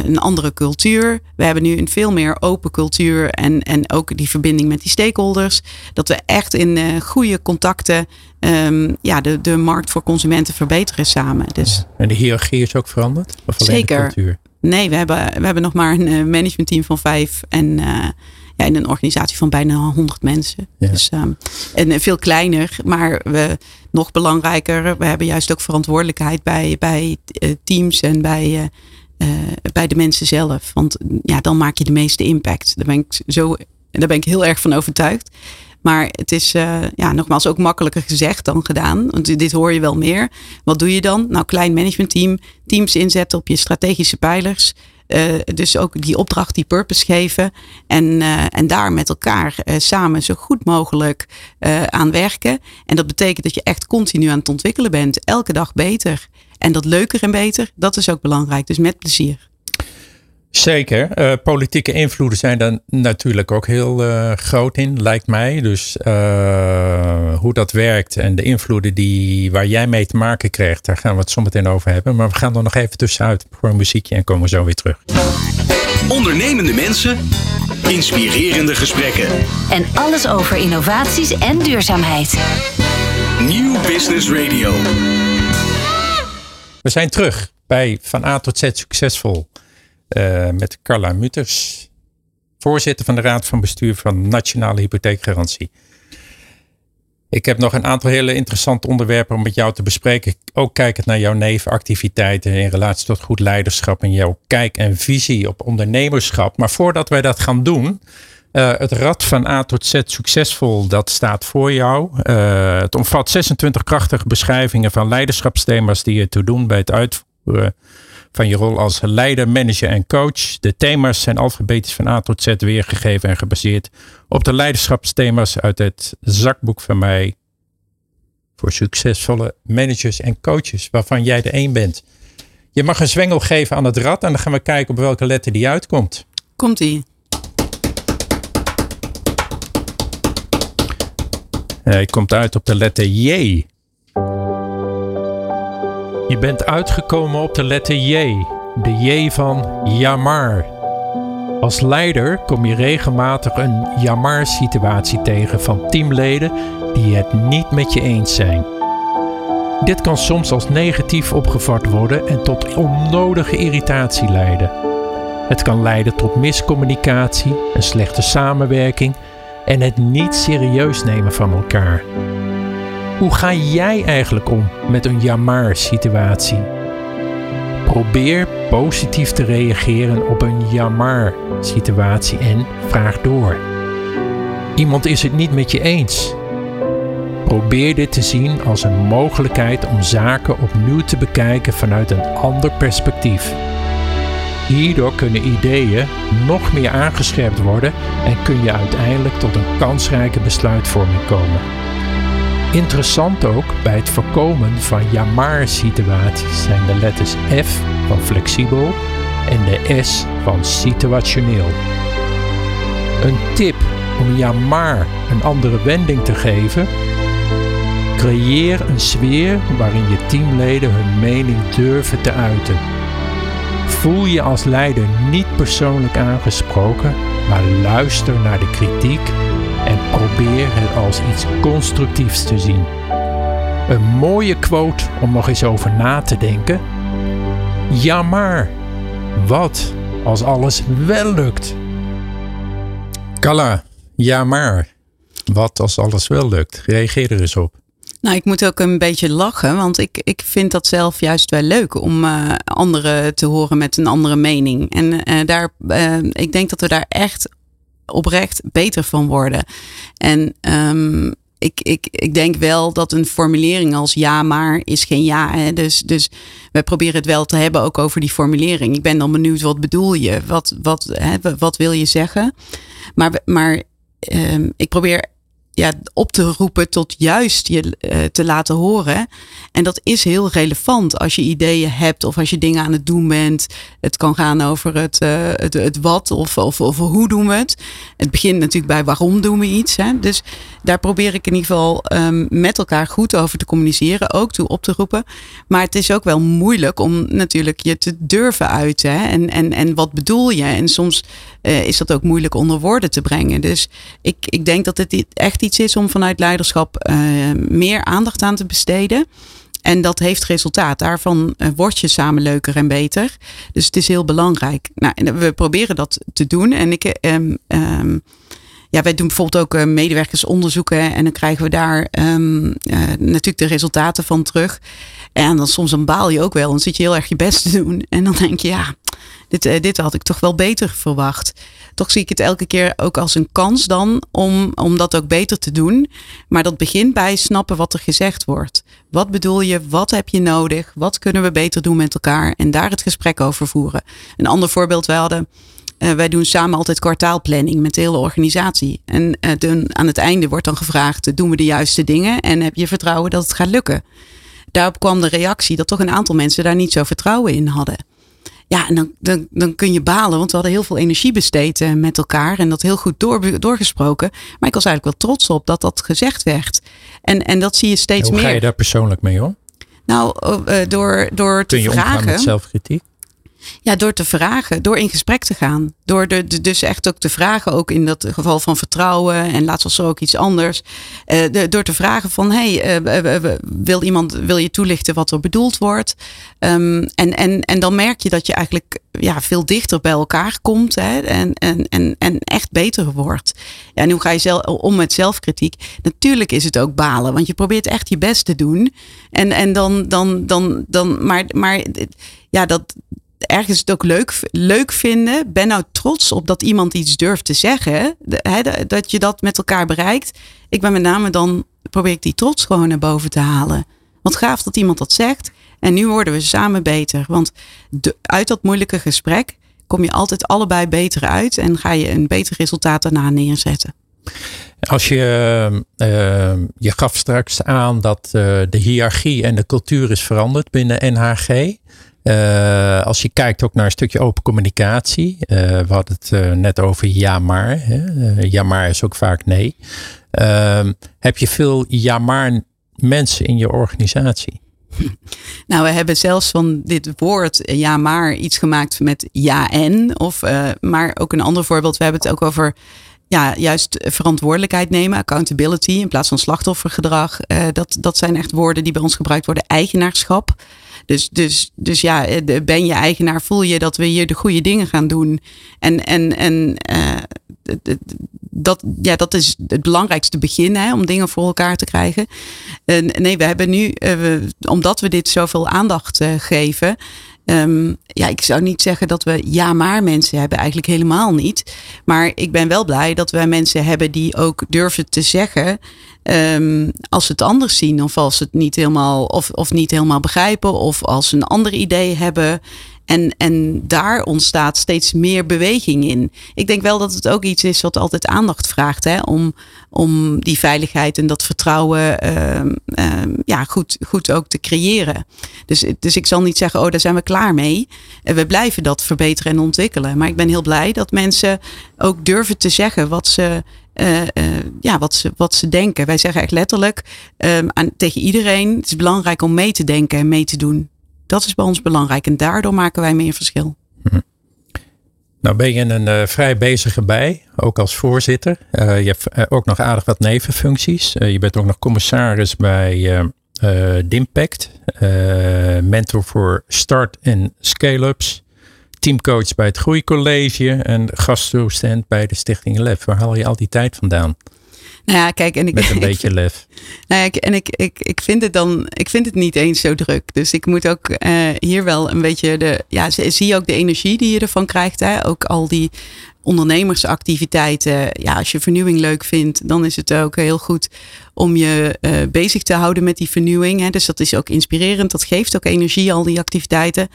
een andere cultuur. We hebben nu een veel meer open cultuur en, en ook die verbinding met die stakeholders. Dat we echt in goede contacten um, ja, de, de markt voor consumenten verbeteren samen. Dus.
En de hiërarchie is ook veranderd?
Of Zeker. De cultuur? Nee, we hebben, we hebben nog maar een managementteam van vijf en ja, in een organisatie van bijna 100 mensen. Dus, um, en veel kleiner, maar we, nog belangrijker, we hebben juist ook verantwoordelijkheid bij, bij uh, teams en bij, uh, bij de mensen zelf. Want ja, dan maak je de meeste impact. Daar ben ik, zo, daar ben ik heel erg van overtuigd. Maar het is uh, ja, nogmaals ook makkelijker gezegd dan gedaan. Want dit hoor je wel meer. Wat doe je dan? Nou, klein managementteam, teams inzetten op je strategische pijlers. Dus ook die opdracht, die purpose geven. En, en daar met elkaar samen zo goed mogelijk aan werken. En dat betekent dat je echt continu aan het ontwikkelen bent. Elke dag beter. En dat leuker en beter, dat is ook belangrijk. Dus met plezier.
Zeker. Uh, politieke invloeden zijn daar natuurlijk ook heel uh, groot in, lijkt mij. Dus uh, hoe dat werkt en de invloeden die, waar jij mee te maken krijgt, daar gaan we het zo meteen over hebben. Maar we gaan er nog even tussenuit voor een muziekje en komen we zo weer terug.
Ondernemende mensen, inspirerende gesprekken.
En alles over innovaties en duurzaamheid.
Nieuw Business Radio.
We zijn terug bij Van A tot Z Succesvol. Uh, met Carla Mutters, voorzitter van de Raad van Bestuur van Nationale Hypotheekgarantie. Ik heb nog een aantal hele interessante onderwerpen om met jou te bespreken. Ook kijkend naar jouw nevenactiviteiten in relatie tot goed leiderschap en jouw kijk en visie op ondernemerschap. Maar voordat wij dat gaan doen, uh, het Rad van A tot Z succesvol, dat staat voor jou. Uh, het omvat 26 krachtige beschrijvingen van leiderschapsthema's die je te doen bij het uitvoeren van je rol als leider, manager en coach. De thema's zijn alfabetisch van A tot Z weergegeven en gebaseerd op de leiderschapsthema's uit het zakboek van mij voor succesvolle managers en coaches, waarvan jij de één bent. Je mag een zwengel geven aan het rad en dan gaan we kijken op welke letter die uitkomt.
Komt-ie.
Hij komt uit op de letter J. Je bent uitgekomen op de letter J, de J van jammer. Als leider kom je regelmatig een jammer-situatie tegen van teamleden die het niet met je eens zijn. Dit kan soms als negatief opgevat worden en tot onnodige irritatie leiden. Het kan leiden tot miscommunicatie, een slechte samenwerking en het niet serieus nemen van elkaar. Hoe ga jij eigenlijk om met een jammer situatie? Probeer positief te reageren op een jammer situatie en vraag door. Iemand is het niet met je eens. Probeer dit te zien als een mogelijkheid om zaken opnieuw te bekijken vanuit een ander perspectief. Hierdoor kunnen ideeën nog meer aangescherpt worden en kun je uiteindelijk tot een kansrijke besluitvorming komen. Interessant ook bij het voorkomen van ja-maar-situaties zijn de letters F van flexibel en de S van situationeel. Een tip om ja-maar een andere wending te geven. Creëer een sfeer waarin je teamleden hun mening durven te uiten. Voel je als leider niet persoonlijk aangesproken, maar luister naar de kritiek en probeer het als iets constructiefs te zien. Een mooie quote om nog eens over na te denken. Ja maar, wat als alles wel lukt? Kalla, ja maar, wat als alles wel lukt? Reageer er eens op.
Nou, ik moet ook een beetje lachen, want ik, ik vind dat zelf juist wel leuk om uh, anderen te horen met een andere mening. En uh, daar, uh, ik denk dat we daar echt oprecht beter van worden. En um, ik, ik, ik denk wel dat een formulering als ja, maar is geen ja. Hè? Dus, dus we proberen het wel te hebben ook over die formulering. Ik ben dan benieuwd, wat bedoel je? Wat, wat, hè, wat wil je zeggen? Maar, maar um, ik probeer ja, op te roepen tot juist je uh, te laten horen. En dat is heel relevant als je ideeën hebt of als je dingen aan het doen bent. Het kan gaan over het, uh, het, wat of, of, hoe doen we het. Het begint natuurlijk bij waarom doen we iets. Hè? Dus daar probeer ik in ieder geval um, met elkaar goed over te communiceren, ook toe op te roepen. Maar het is ook wel moeilijk om natuurlijk je te durven uiten. Hè? En, en, en wat bedoel je? En soms uh, is dat ook moeilijk onder woorden te brengen. Dus ik, ik denk dat het echt iets is om vanuit leiderschap uh, meer aandacht aan te besteden. En dat heeft resultaat. Daarvan uh, word je samen leuker en beter. Dus het is heel belangrijk. Nou, we proberen dat te doen. En ik, um, um, ja, wij doen bijvoorbeeld ook medewerkersonderzoeken en dan krijgen we daar um, natuurlijk de resultaten van terug. En dan soms dan baal je ook wel. Dan zit je heel erg je best te doen. En dan denk je, ja, dit, dit had ik toch wel beter verwacht. Toch zie ik het elke keer ook als een kans dan om, om dat ook beter te doen. Maar dat begint bij snappen wat er gezegd wordt. Wat bedoel je? Wat heb je nodig? Wat kunnen we beter doen met elkaar? En daar het gesprek over voeren. Een ander voorbeeld, we hadden uh, wij doen samen altijd kwartaalplanning met de hele organisatie. En uh, aan het einde wordt dan gevraagd: doen we de juiste dingen en heb je vertrouwen dat het gaat lukken? Daarop kwam de reactie dat toch een aantal mensen daar niet zo vertrouwen in hadden. Ja, en dan, dan, dan kun je balen, want we hadden heel veel energie besteed uh, met elkaar en dat heel goed door, doorgesproken. Maar ik was eigenlijk wel trots op dat dat gezegd werd. En, en dat zie je steeds meer.
Hoe ga je daar persoonlijk mee om?
Nou, uh, door, door te
Kun je
vragen.
met zelfkritiek?
Ja, door te vragen, door in gesprek te gaan. Door de, dus echt ook te vragen, ook in dat geval van vertrouwen. En laatst was er ook iets anders. Uh, de, door te vragen van, hey, uh, wil iemand, wil je toelichten wat er bedoeld wordt? Um, en, en, en dan merk je dat je eigenlijk ja, veel dichter bij elkaar komt. Hè, en, en, en, en echt beter wordt. Ja, en hoe ga je zelf, om met zelfkritiek? Natuurlijk is het ook balen, want je probeert echt je best te doen. En, en dan, dan, dan, dan, maar, maar ja, dat ergens het ook leuk, leuk vinden. Ben nou trots op dat iemand iets durft te zeggen. dat je dat met elkaar bereikt. Ik ben met name dan, probeer ik die trots gewoon naar boven te halen. Want gaaf dat iemand dat zegt. En nu worden we samen beter. Want uit dat moeilijke gesprek kom je altijd allebei beter uit. En ga je een beter resultaat daarna neerzetten.
Als je, uh, je gaf straks aan dat uh, de hiërarchie en de cultuur is veranderd binnen NHG. Uh, als je kijkt ook naar een stukje open communicatie. Uh, we hadden het uh, net over ja maar. Hè? ja maar is ook vaak nee. Ehm, heb je veel ja maar mensen in je organisatie?
Nou, we hebben zelfs van dit woord ja maar iets gemaakt met ja en. Of, maar ook een ander voorbeeld. We hebben het ook over ja, juist verantwoordelijkheid nemen, accountability in plaats van slachtoffergedrag. dat, dat zijn echt woorden die bij ons gebruikt worden. Eigenaarschap. Dus, dus, dus ja, eh, ben je eigenaar, voel je dat we hier de goede dingen gaan doen. En, en, en uh, dat, ja, dat is het belangrijkste begin hè, om dingen voor elkaar te krijgen. nee, we hebben nu, we, omdat we dit zoveel aandacht geven, Um, ja, ik zou niet zeggen dat we ja maar mensen hebben, eigenlijk helemaal niet. Maar ik ben wel blij dat we mensen hebben die ook durven te zeggen um, als ze het anders zien of als ze het niet helemaal of, of niet helemaal begrijpen of als ze een ander idee hebben. En, en daar ontstaat steeds meer beweging in. Ik denk wel dat het ook iets is wat altijd aandacht vraagt. Hè? Om, om die veiligheid en dat vertrouwen uh, uh, ja, goed, goed ook te creëren. Dus, dus ik zal niet zeggen, oh, daar zijn we klaar mee. En we blijven dat verbeteren en ontwikkelen. Maar ik ben heel blij dat mensen ook durven te zeggen wat ze uh, uh, ja, wat, ze, wat ze denken. Wij zeggen echt letterlijk um, aan, tegen iedereen: het is belangrijk om mee te denken en mee te doen. Dat is bij ons belangrijk en daardoor maken wij meer verschil.
Hm. Nou ben je een uh, vrij bezige bij, ook als voorzitter. Je hebt ook nog aardig wat nevenfuncties. je bent ook nog commissaris bij Dimpact, mentor voor start- en scale-ups, teamcoach bij het Groeicollege en gastdocent bij de Stichting Lef. Waar haal je al die tijd vandaan?
Nou ja, kijk, en ik,
Met een beetje lef.
Nou ja, en ik, ik, ik vind het dan, ik vind het niet eens zo druk. Dus ik moet ook uh, hier wel een beetje de, ja, zie je ook de energie die je ervan krijgt. Hè? Ook al die ondernemersactiviteiten. Ja, als je vernieuwing leuk vindt, dan is het ook heel goed om je uh, bezig te houden met die vernieuwing. Hè. Dus dat is ook inspirerend. Dat geeft ook energie, al die activiteiten.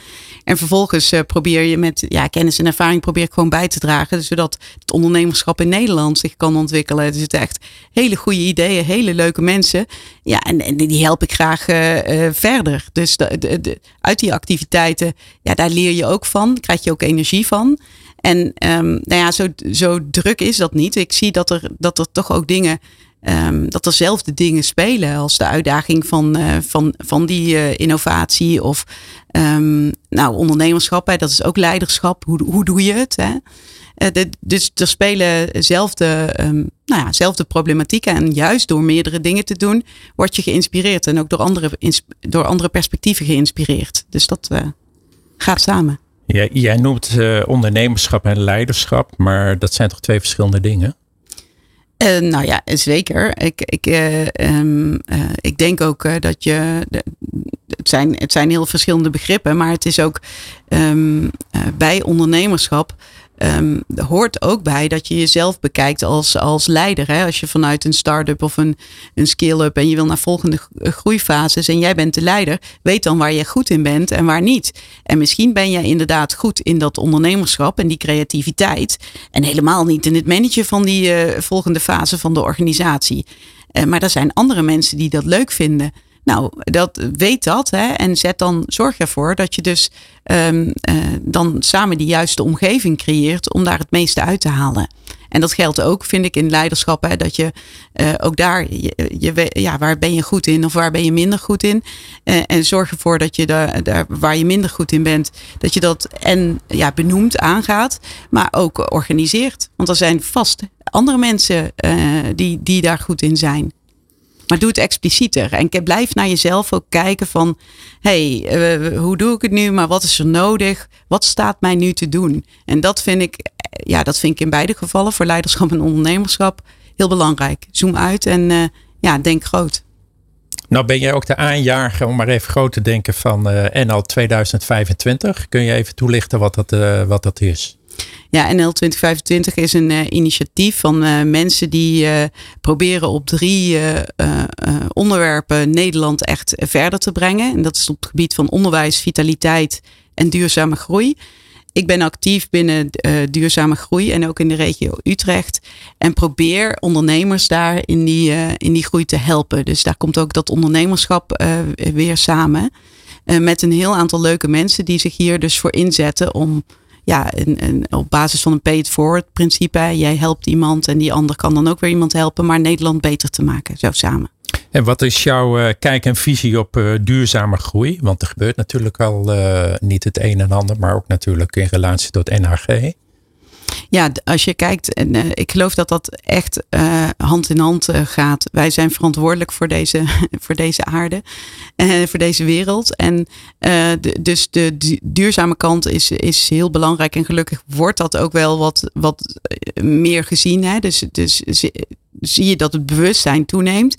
En vervolgens uh, probeer je met ja, kennis en ervaring probeer ik gewoon bij te dragen. Zodat het ondernemerschap in Nederland zich kan ontwikkelen. Er zitten echt hele goede ideeën, hele leuke mensen. Ja, en, die help ik graag uh, verder. Dus uit die activiteiten, ja, daar leer je ook van. Krijg je ook energie van. En um, nou ja, zo, zo druk is dat niet. Ik zie dat er, dat er toch ook dingen Um, dat er zelf de dingen spelen als de uitdaging van, uh, van, van die uh, innovatie of um, nou, ondernemerschap. Hè, dat is ook leiderschap. Hoe, hoe doe je het? Hè? De, dus er spelen zelfde, nou ja, problematieken. En juist door meerdere dingen te doen, word je geïnspireerd. En ook door andere, door andere perspectieven geïnspireerd. Dus dat gaat samen.
Ja, jij noemt ondernemerschap en leiderschap, maar dat zijn toch twee verschillende dingen?
Uh, nou ja, zeker. Ik, ik, um, uh, ik denk ook dat je. Het, zijn, het zijn heel verschillende begrippen, maar het is ook um, bij ondernemerschap um, hoort ook bij dat je jezelf bekijkt als, als leider. Hè? Als je vanuit een start-up of een, een scale-up en je wil naar volgende groeifases en jij bent de leider, weet dan waar je goed in bent en waar niet. En misschien ben jij inderdaad goed in dat ondernemerschap en die creativiteit. En helemaal niet in het managen van die uh, volgende fase van de organisatie. Uh, maar er zijn andere mensen die dat leuk vinden. Nou, dat, weet dat hè, en zet dan, zorg ervoor dat je dus um, uh, dan samen die juiste omgeving creëert om daar het meeste uit te halen. En dat geldt ook, vind ik, in leiderschap. Hè, dat je uh, ook daar, je, ja, waar ben je goed in of waar ben je minder goed in? Uh, en zorg ervoor dat je daar, waar je minder goed in bent, dat je dat en ja, benoemt, aangaat, maar ook organiseert. Want er zijn vast andere mensen die, die daar goed in zijn. Maar doe het explicieter. En blijf naar jezelf ook kijken van... hé, hey, uh, hoe doe ik het nu? Maar wat is er nodig? Wat staat mij nu te doen? En dat vind ik, ja, dat vind ik in beide gevallen... voor leiderschap en ondernemerschap heel belangrijk. Zoom uit en uh, ja, denk groot.
Nou ben jij ook de aanjager, om maar even groot te denken, van uh, NL 2025. Kun je even toelichten wat dat, wat dat is?
Ja, NL 2025 is een uh, initiatief van uh, mensen die uh, proberen op drie onderwerpen Nederland echt verder te brengen. En dat is op het gebied van onderwijs, vitaliteit en duurzame groei. Ik ben actief binnen duurzame groei en ook in de regio Utrecht. En probeer ondernemers daar in die, in die groei te helpen. Dus daar komt ook dat ondernemerschap weer samen. met een heel aantal leuke mensen die zich hier dus voor inzetten om ja, op basis van een pay it forward principe. Jij helpt iemand en die ander kan dan ook weer iemand helpen. Maar Nederland beter te maken, zo samen.
En wat is jouw uh, kijk en visie op uh, duurzame groei? Want er gebeurt natuurlijk al uh, niet het een en ander, maar ook natuurlijk in relatie tot NHG.
Ja, als je kijkt, en uh, ik geloof dat dat echt uh, hand in hand uh, gaat. Wij zijn verantwoordelijk voor deze, voor deze aarde en voor deze wereld. En dus de duurzame kant is, is heel belangrijk. En gelukkig wordt dat ook wel wat, wat meer gezien. Hè? Dus, dus zie je dat het bewustzijn toeneemt.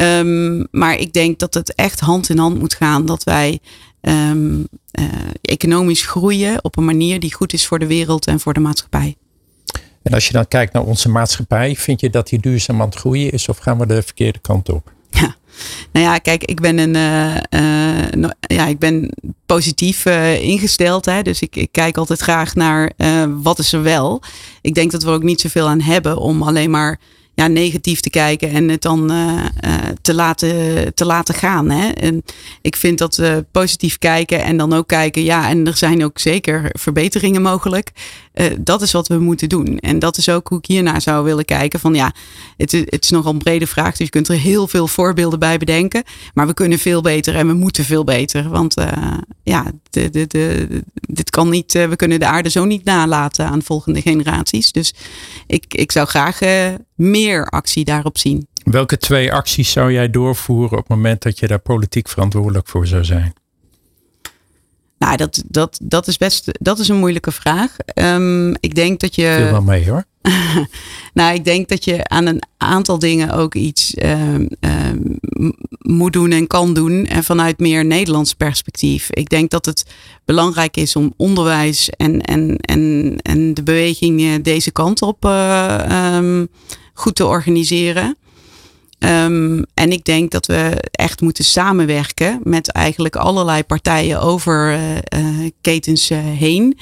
Um, maar ik denk dat het echt hand in hand moet gaan. Dat wij um, uh, economisch groeien op een manier die goed is voor de wereld en voor de maatschappij.
En als je dan kijkt naar onze maatschappij, vind je dat die duurzaam aan het groeien is of gaan we de verkeerde kant op?
Ja, nou ja, kijk, ik ben een, uh, uh, ja, ik ben positief uh, ingesteld. Hè, dus ik, ik, kijk altijd graag naar wat is er wel. Ik denk dat we ook niet zoveel aan hebben om alleen maar ja, negatief te kijken en het dan uh, uh, te, laten, te laten gaan. Hè? En ik vind dat we positief kijken en dan ook kijken, ja, en er zijn ook zeker verbeteringen mogelijk. Uh, dat is wat we moeten doen. En dat is ook hoe ik hiernaar zou willen kijken. Van ja, het, het is nogal een brede vraag, dus je kunt er heel veel voorbeelden bij bedenken. Maar we kunnen veel beter en we moeten veel beter. Want ja, de, de, de, dit kan niet, we kunnen de aarde zo niet nalaten aan volgende generaties. Dus ik, ik zou graag meer actie daarop zien.
Welke twee acties zou jij doorvoeren op het moment dat je daar politiek verantwoordelijk voor zou zijn?
Nou, dat, dat, dat is best dat is een moeilijke vraag. Um, ik denk dat je.
Veel wel mee hoor.
nou, ik denk dat je aan een aantal dingen ook iets um, um, moet doen en kan doen. En vanuit meer Nederlands perspectief. Ik denk dat het belangrijk is om onderwijs en, en, en, en de beweging deze kant op uh, goed te organiseren. Um, en ik denk dat we echt moeten samenwerken met eigenlijk allerlei partijen over uh, uh, ketens uh, heen.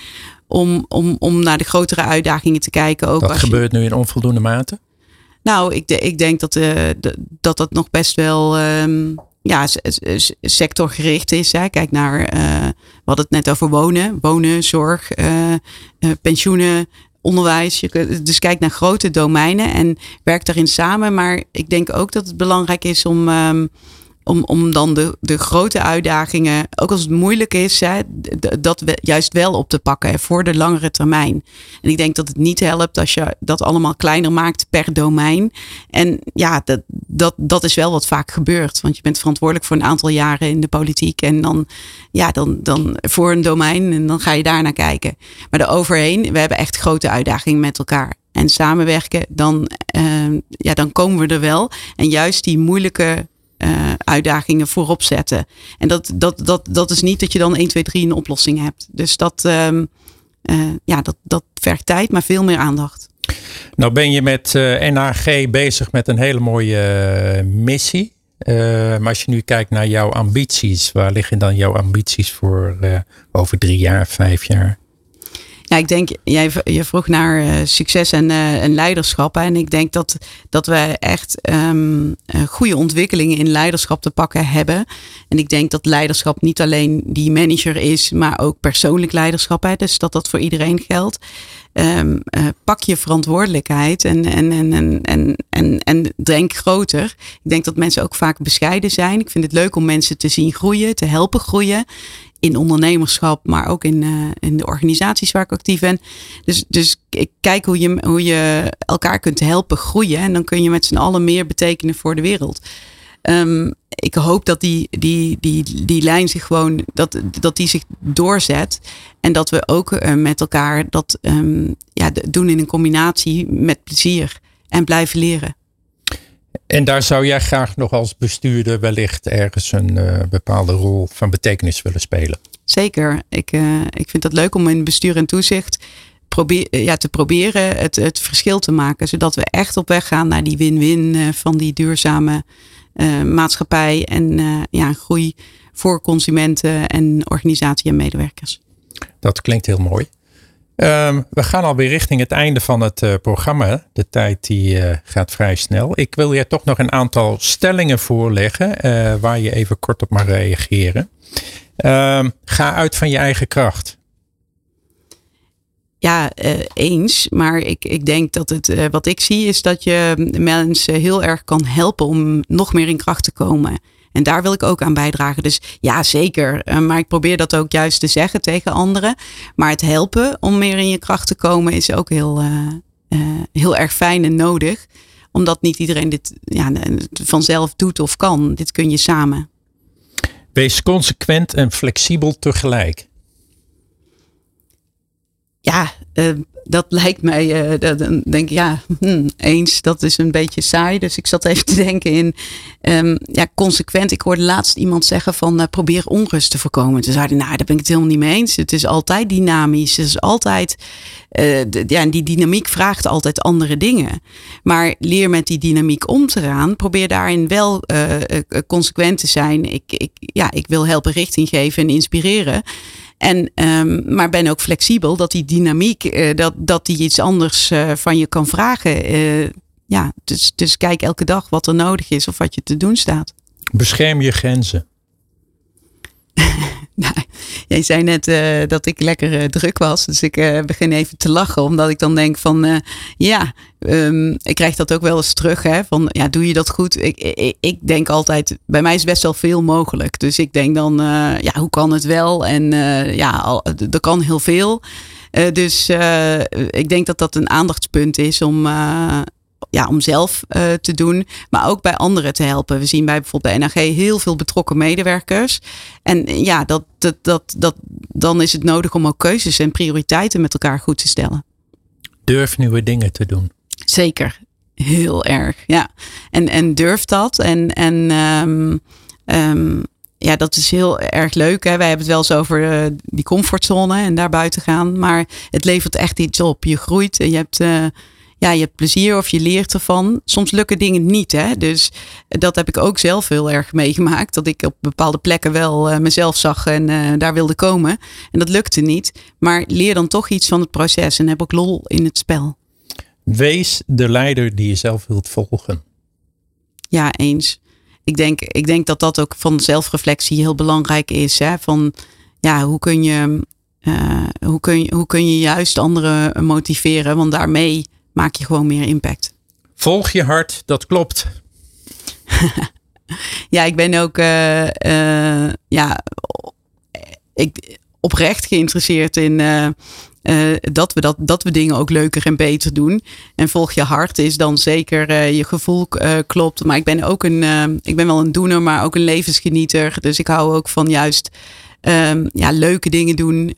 Om, om, om naar de grotere uitdagingen te kijken. Ook
dat gebeurt nu in onvoldoende mate?
Nou, ik, de, ik denk dat, de, dat dat nog best wel um, ja, sectorgericht is. Hè. Kijk naar, we hadden het net over wonen, wonen, zorg, pensioenen, onderwijs. Je, dus kijk naar grote domeinen en werk daarin samen. Maar ik denk ook dat het belangrijk is om, um, om, om dan de, de grote uitdagingen, ook als het moeilijk is, dat juist wel op te pakken voor de langere termijn. En ik denk dat het niet helpt als je dat allemaal kleiner maakt per domein. En ja, dat, dat, dat is wel wat vaak gebeurt. Want je bent verantwoordelijk voor een aantal jaren in de politiek. En dan, ja, dan, dan voor een domein en dan ga je daar naar kijken. Maar overheen, we hebben echt grote uitdagingen met elkaar. en samenwerken, dan, ehm, ja, dan komen we er wel. En juist die moeilijke uh, uitdagingen voorop zetten. En dat, dat, dat, dat is niet dat je dan 1, 2, 3 een oplossing hebt. Dus dat, um, uh, ja, dat, dat vergt tijd, maar veel meer aandacht.
Nou ben je met uh, eh, NAG bezig met een hele mooie missie. maar als je nu kijkt naar jouw ambities, waar liggen dan jouw ambities voor over drie jaar, vijf jaar?
Ja, ik denk, jij je vroeg naar uh, succes en, uh, en leiderschap. En ik denk dat, dat we echt um, goede ontwikkelingen in leiderschap te pakken hebben. En ik denk dat leiderschap niet alleen die manager is, maar ook persoonlijk leiderschap. Hè, dus dat dat voor iedereen geldt. Uh, pak je verantwoordelijkheid en, en, en, en, en, en, en denk groter. Ik denk dat mensen ook vaak bescheiden zijn. Ik vind het leuk om mensen te zien groeien, te helpen groeien in ondernemerschap, maar ook in, uh, in de organisaties waar ik actief ben. Dus, dus ik kijk hoe je, hoe je elkaar kunt helpen groeien. En dan kun je met z'n allen meer betekenen voor de wereld. Um, ik hoop dat die, die, die, die lijn zich gewoon, dat, dat die zich doorzet. En dat we ook uh, met elkaar dat um, ja, doen in een combinatie met plezier en blijven leren.
En daar zou jij graag nog als bestuurder wellicht ergens een uh, bepaalde rol van betekenis willen spelen?
Zeker. Ik, uh, ik vind het leuk om in bestuur en toezicht probeer, ja, te proberen het, het verschil te maken. Zodat we echt op weg gaan naar die win-win van die duurzame maatschappij. En ja, groei voor consumenten en organisatie en medewerkers.
Dat klinkt heel mooi. Um, we gaan alweer richting het einde van het uh, programma. De tijd die uh, gaat vrij snel. Ik wil je toch nog een aantal stellingen voorleggen uh, waar je even kort op mag reageren. Um, ga uit van je eigen kracht.
Ja, eens. Maar ik, ik denk dat het, wat ik zie, is dat je mensen heel erg kan helpen om nog meer in kracht te komen. En daar wil ik ook aan bijdragen. Dus ja, zeker. Eh, maar ik probeer dat ook juist te zeggen tegen anderen. Maar het helpen om meer in je kracht te komen is ook heel, uh, uh, heel erg fijn en nodig. Omdat niet iedereen dit ja, vanzelf doet of kan. Dit kun je samen.
Wees consequent en flexibel tegelijk.
Ja, uh, dat lijkt mij, uh, dan denk ik, ja, hm, eens, dat is een beetje saai. Dus ik zat even te denken in, um, ja, consequent. Ik hoorde laatst iemand zeggen van, uh, probeer onrust te voorkomen. Toen zeiden, nou, daar ben ik het helemaal niet mee eens. Het is altijd dynamisch. Het is altijd, ja, die dynamiek vraagt altijd andere dingen. Maar leer met die dynamiek om te gaan. Probeer daarin wel consequent te zijn. Ik, ik, ja, ik wil helpen richting geven en inspireren. En, um, maar ben ook flexibel dat die dynamiek, uh, dat, dat die iets anders uh, van je kan vragen. Uh, ja, dus, dus kijk elke dag wat er nodig is of wat je te doen staat.
Bescherm je grenzen.
nou, jij zei net uh, dat ik lekker uh, druk was. Dus ik uh, begin even te lachen. Omdat ik dan denk van ja, um, ik krijg dat ook wel eens terug. Hè, van ja, doe je dat goed? Ik, ik, ik denk altijd, bij mij is best wel veel mogelijk. Dus ik denk dan, ja, hoe kan het wel? En ja, al, er kan heel veel. Dus ik denk dat dat een aandachtspunt is om ja, om zelf uh, te doen, maar ook bij anderen te helpen. We zien bij bijvoorbeeld bij NAG heel veel betrokken medewerkers. En ja, dat, dat, dat, dat, dan is het nodig om ook keuzes en prioriteiten met elkaar goed te stellen.
Durf nieuwe dingen te doen.
Zeker, heel erg. Ja, en, en durf dat. En, en um, um, ja, dat is heel erg leuk. Hè? Wij hebben het wel eens over uh, die comfortzone en daar buiten gaan. Maar het levert echt iets op. Je groeit en je hebt. Uh, ja, je hebt plezier of je leert ervan. Soms lukken dingen niet. Hè? Dus dat heb ik ook zelf heel erg meegemaakt. Dat ik op bepaalde plekken wel uh, mezelf zag en daar wilde komen. En dat lukte niet. Maar leer dan toch iets van het proces en heb ook lol in het spel.
Wees de leider die je zelf wilt volgen.
Ja, eens. Ik denk, ik denk dat dat ook van zelfreflectie heel belangrijk is. Hè? Van ja, hoe kun je, uh, hoe kun je, hoe kun je juist anderen motiveren? Want daarmee maak je gewoon meer impact.
Volg je hart, dat klopt.
ja, ik ben ook uh, uh, ja, ik, oprecht geïnteresseerd in uh, dat, we dat, dat we dingen ook leuker en beter doen. En volg je hart is dan zeker je gevoel klopt. Maar ik ben ook een, ik ben wel een doener, maar ook een levensgenieter. Dus ik hou ook van juist ja, leuke dingen doen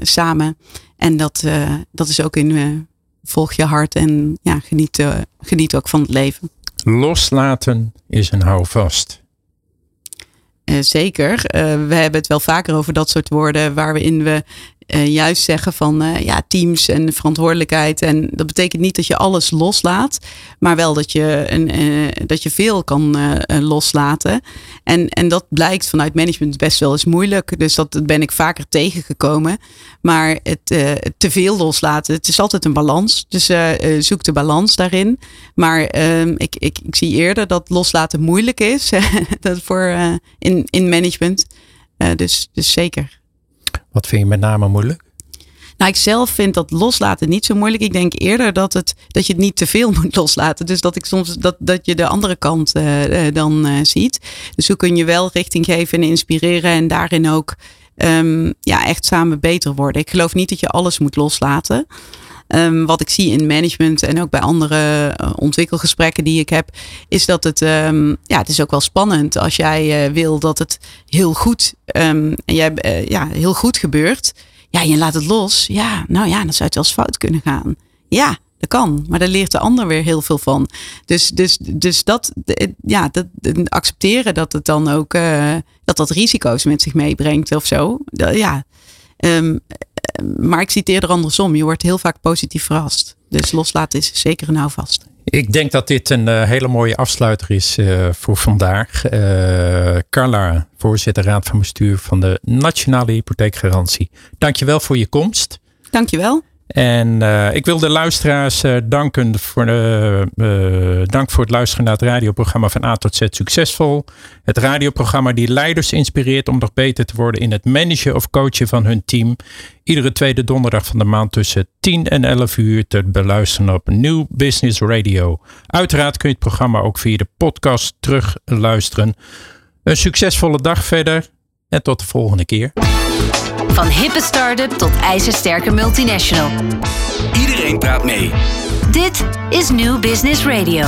samen. En dat, dat is ook in volg je hart en ja, geniet, geniet ook van het leven.
Loslaten is een houvast.
Uh, zeker. Uh, we hebben het wel vaker over dat soort woorden waarin we uh, juist zeggen van uh, ja, teams en verantwoordelijkheid. En dat betekent niet dat je alles loslaat, maar wel dat je, een, uh, dat je veel kan loslaten. En, en dat blijkt vanuit management best wel eens moeilijk. Dus dat ben ik vaker tegengekomen. Maar het te veel loslaten, het is altijd een balans. Dus zoek de balans daarin. Maar ehm, ik, ik, ik zie eerder dat loslaten moeilijk is dat voor, in, in management. dus, dus zeker.
Wat vind je met name moeilijk?
Nou, ik zelf vind dat loslaten niet zo moeilijk. Ik denk eerder dat, het, dat je het niet te veel moet loslaten. Dus dat ik soms dat, dat je de andere kant uh, dan uh, ziet. Dus hoe kun je wel richting geven en inspireren en daarin ook um, ja, echt samen beter worden. Ik geloof niet dat je alles moet loslaten. Um, wat ik zie in management en ook bij andere uh, ontwikkelgesprekken die ik heb, is dat het, um, ja, het is ook wel spannend als jij uh, wil dat het heel goed, um, en jij, uh, ja, heel goed gebeurt. Ja, je laat het los. Ja, nou ja, dan zou het wel eens fout kunnen gaan. Ja, dat kan, maar daar leert de ander weer heel veel van. Dus, dus, dus dat, ja, dat, accepteren dat het dan ook, dat dat risico's met zich meebrengt of zo. Ja, maar ik citeer er andersom. Je wordt heel vaak positief verrast. Dus loslaten is zeker een houvast.
Ik denk dat dit een uh, hele mooie afsluiter is uh, voor vandaag. Uh, Carla, voorzitter raad van bestuur van de Nationale Hypotheekgarantie. Dankjewel voor je komst.
Dankjewel.
En uh, ik wil de luisteraars uh, danken voor, uh, dank voor het luisteren naar het radioprogramma van A tot Z Succesvol. Het radioprogramma die leiders inspireert om nog beter te worden in het managen of coachen van hun team. Iedere tweede donderdag van de maand tussen 10 en 11 uur te beluisteren op New Business Radio. Uiteraard kun je het programma ook via de podcast terug luisteren. Een succesvolle dag verder en tot de volgende keer.
Van hippe start-up tot ijzersterke multinational.
Iedereen praat mee.
Dit is New Business Radio.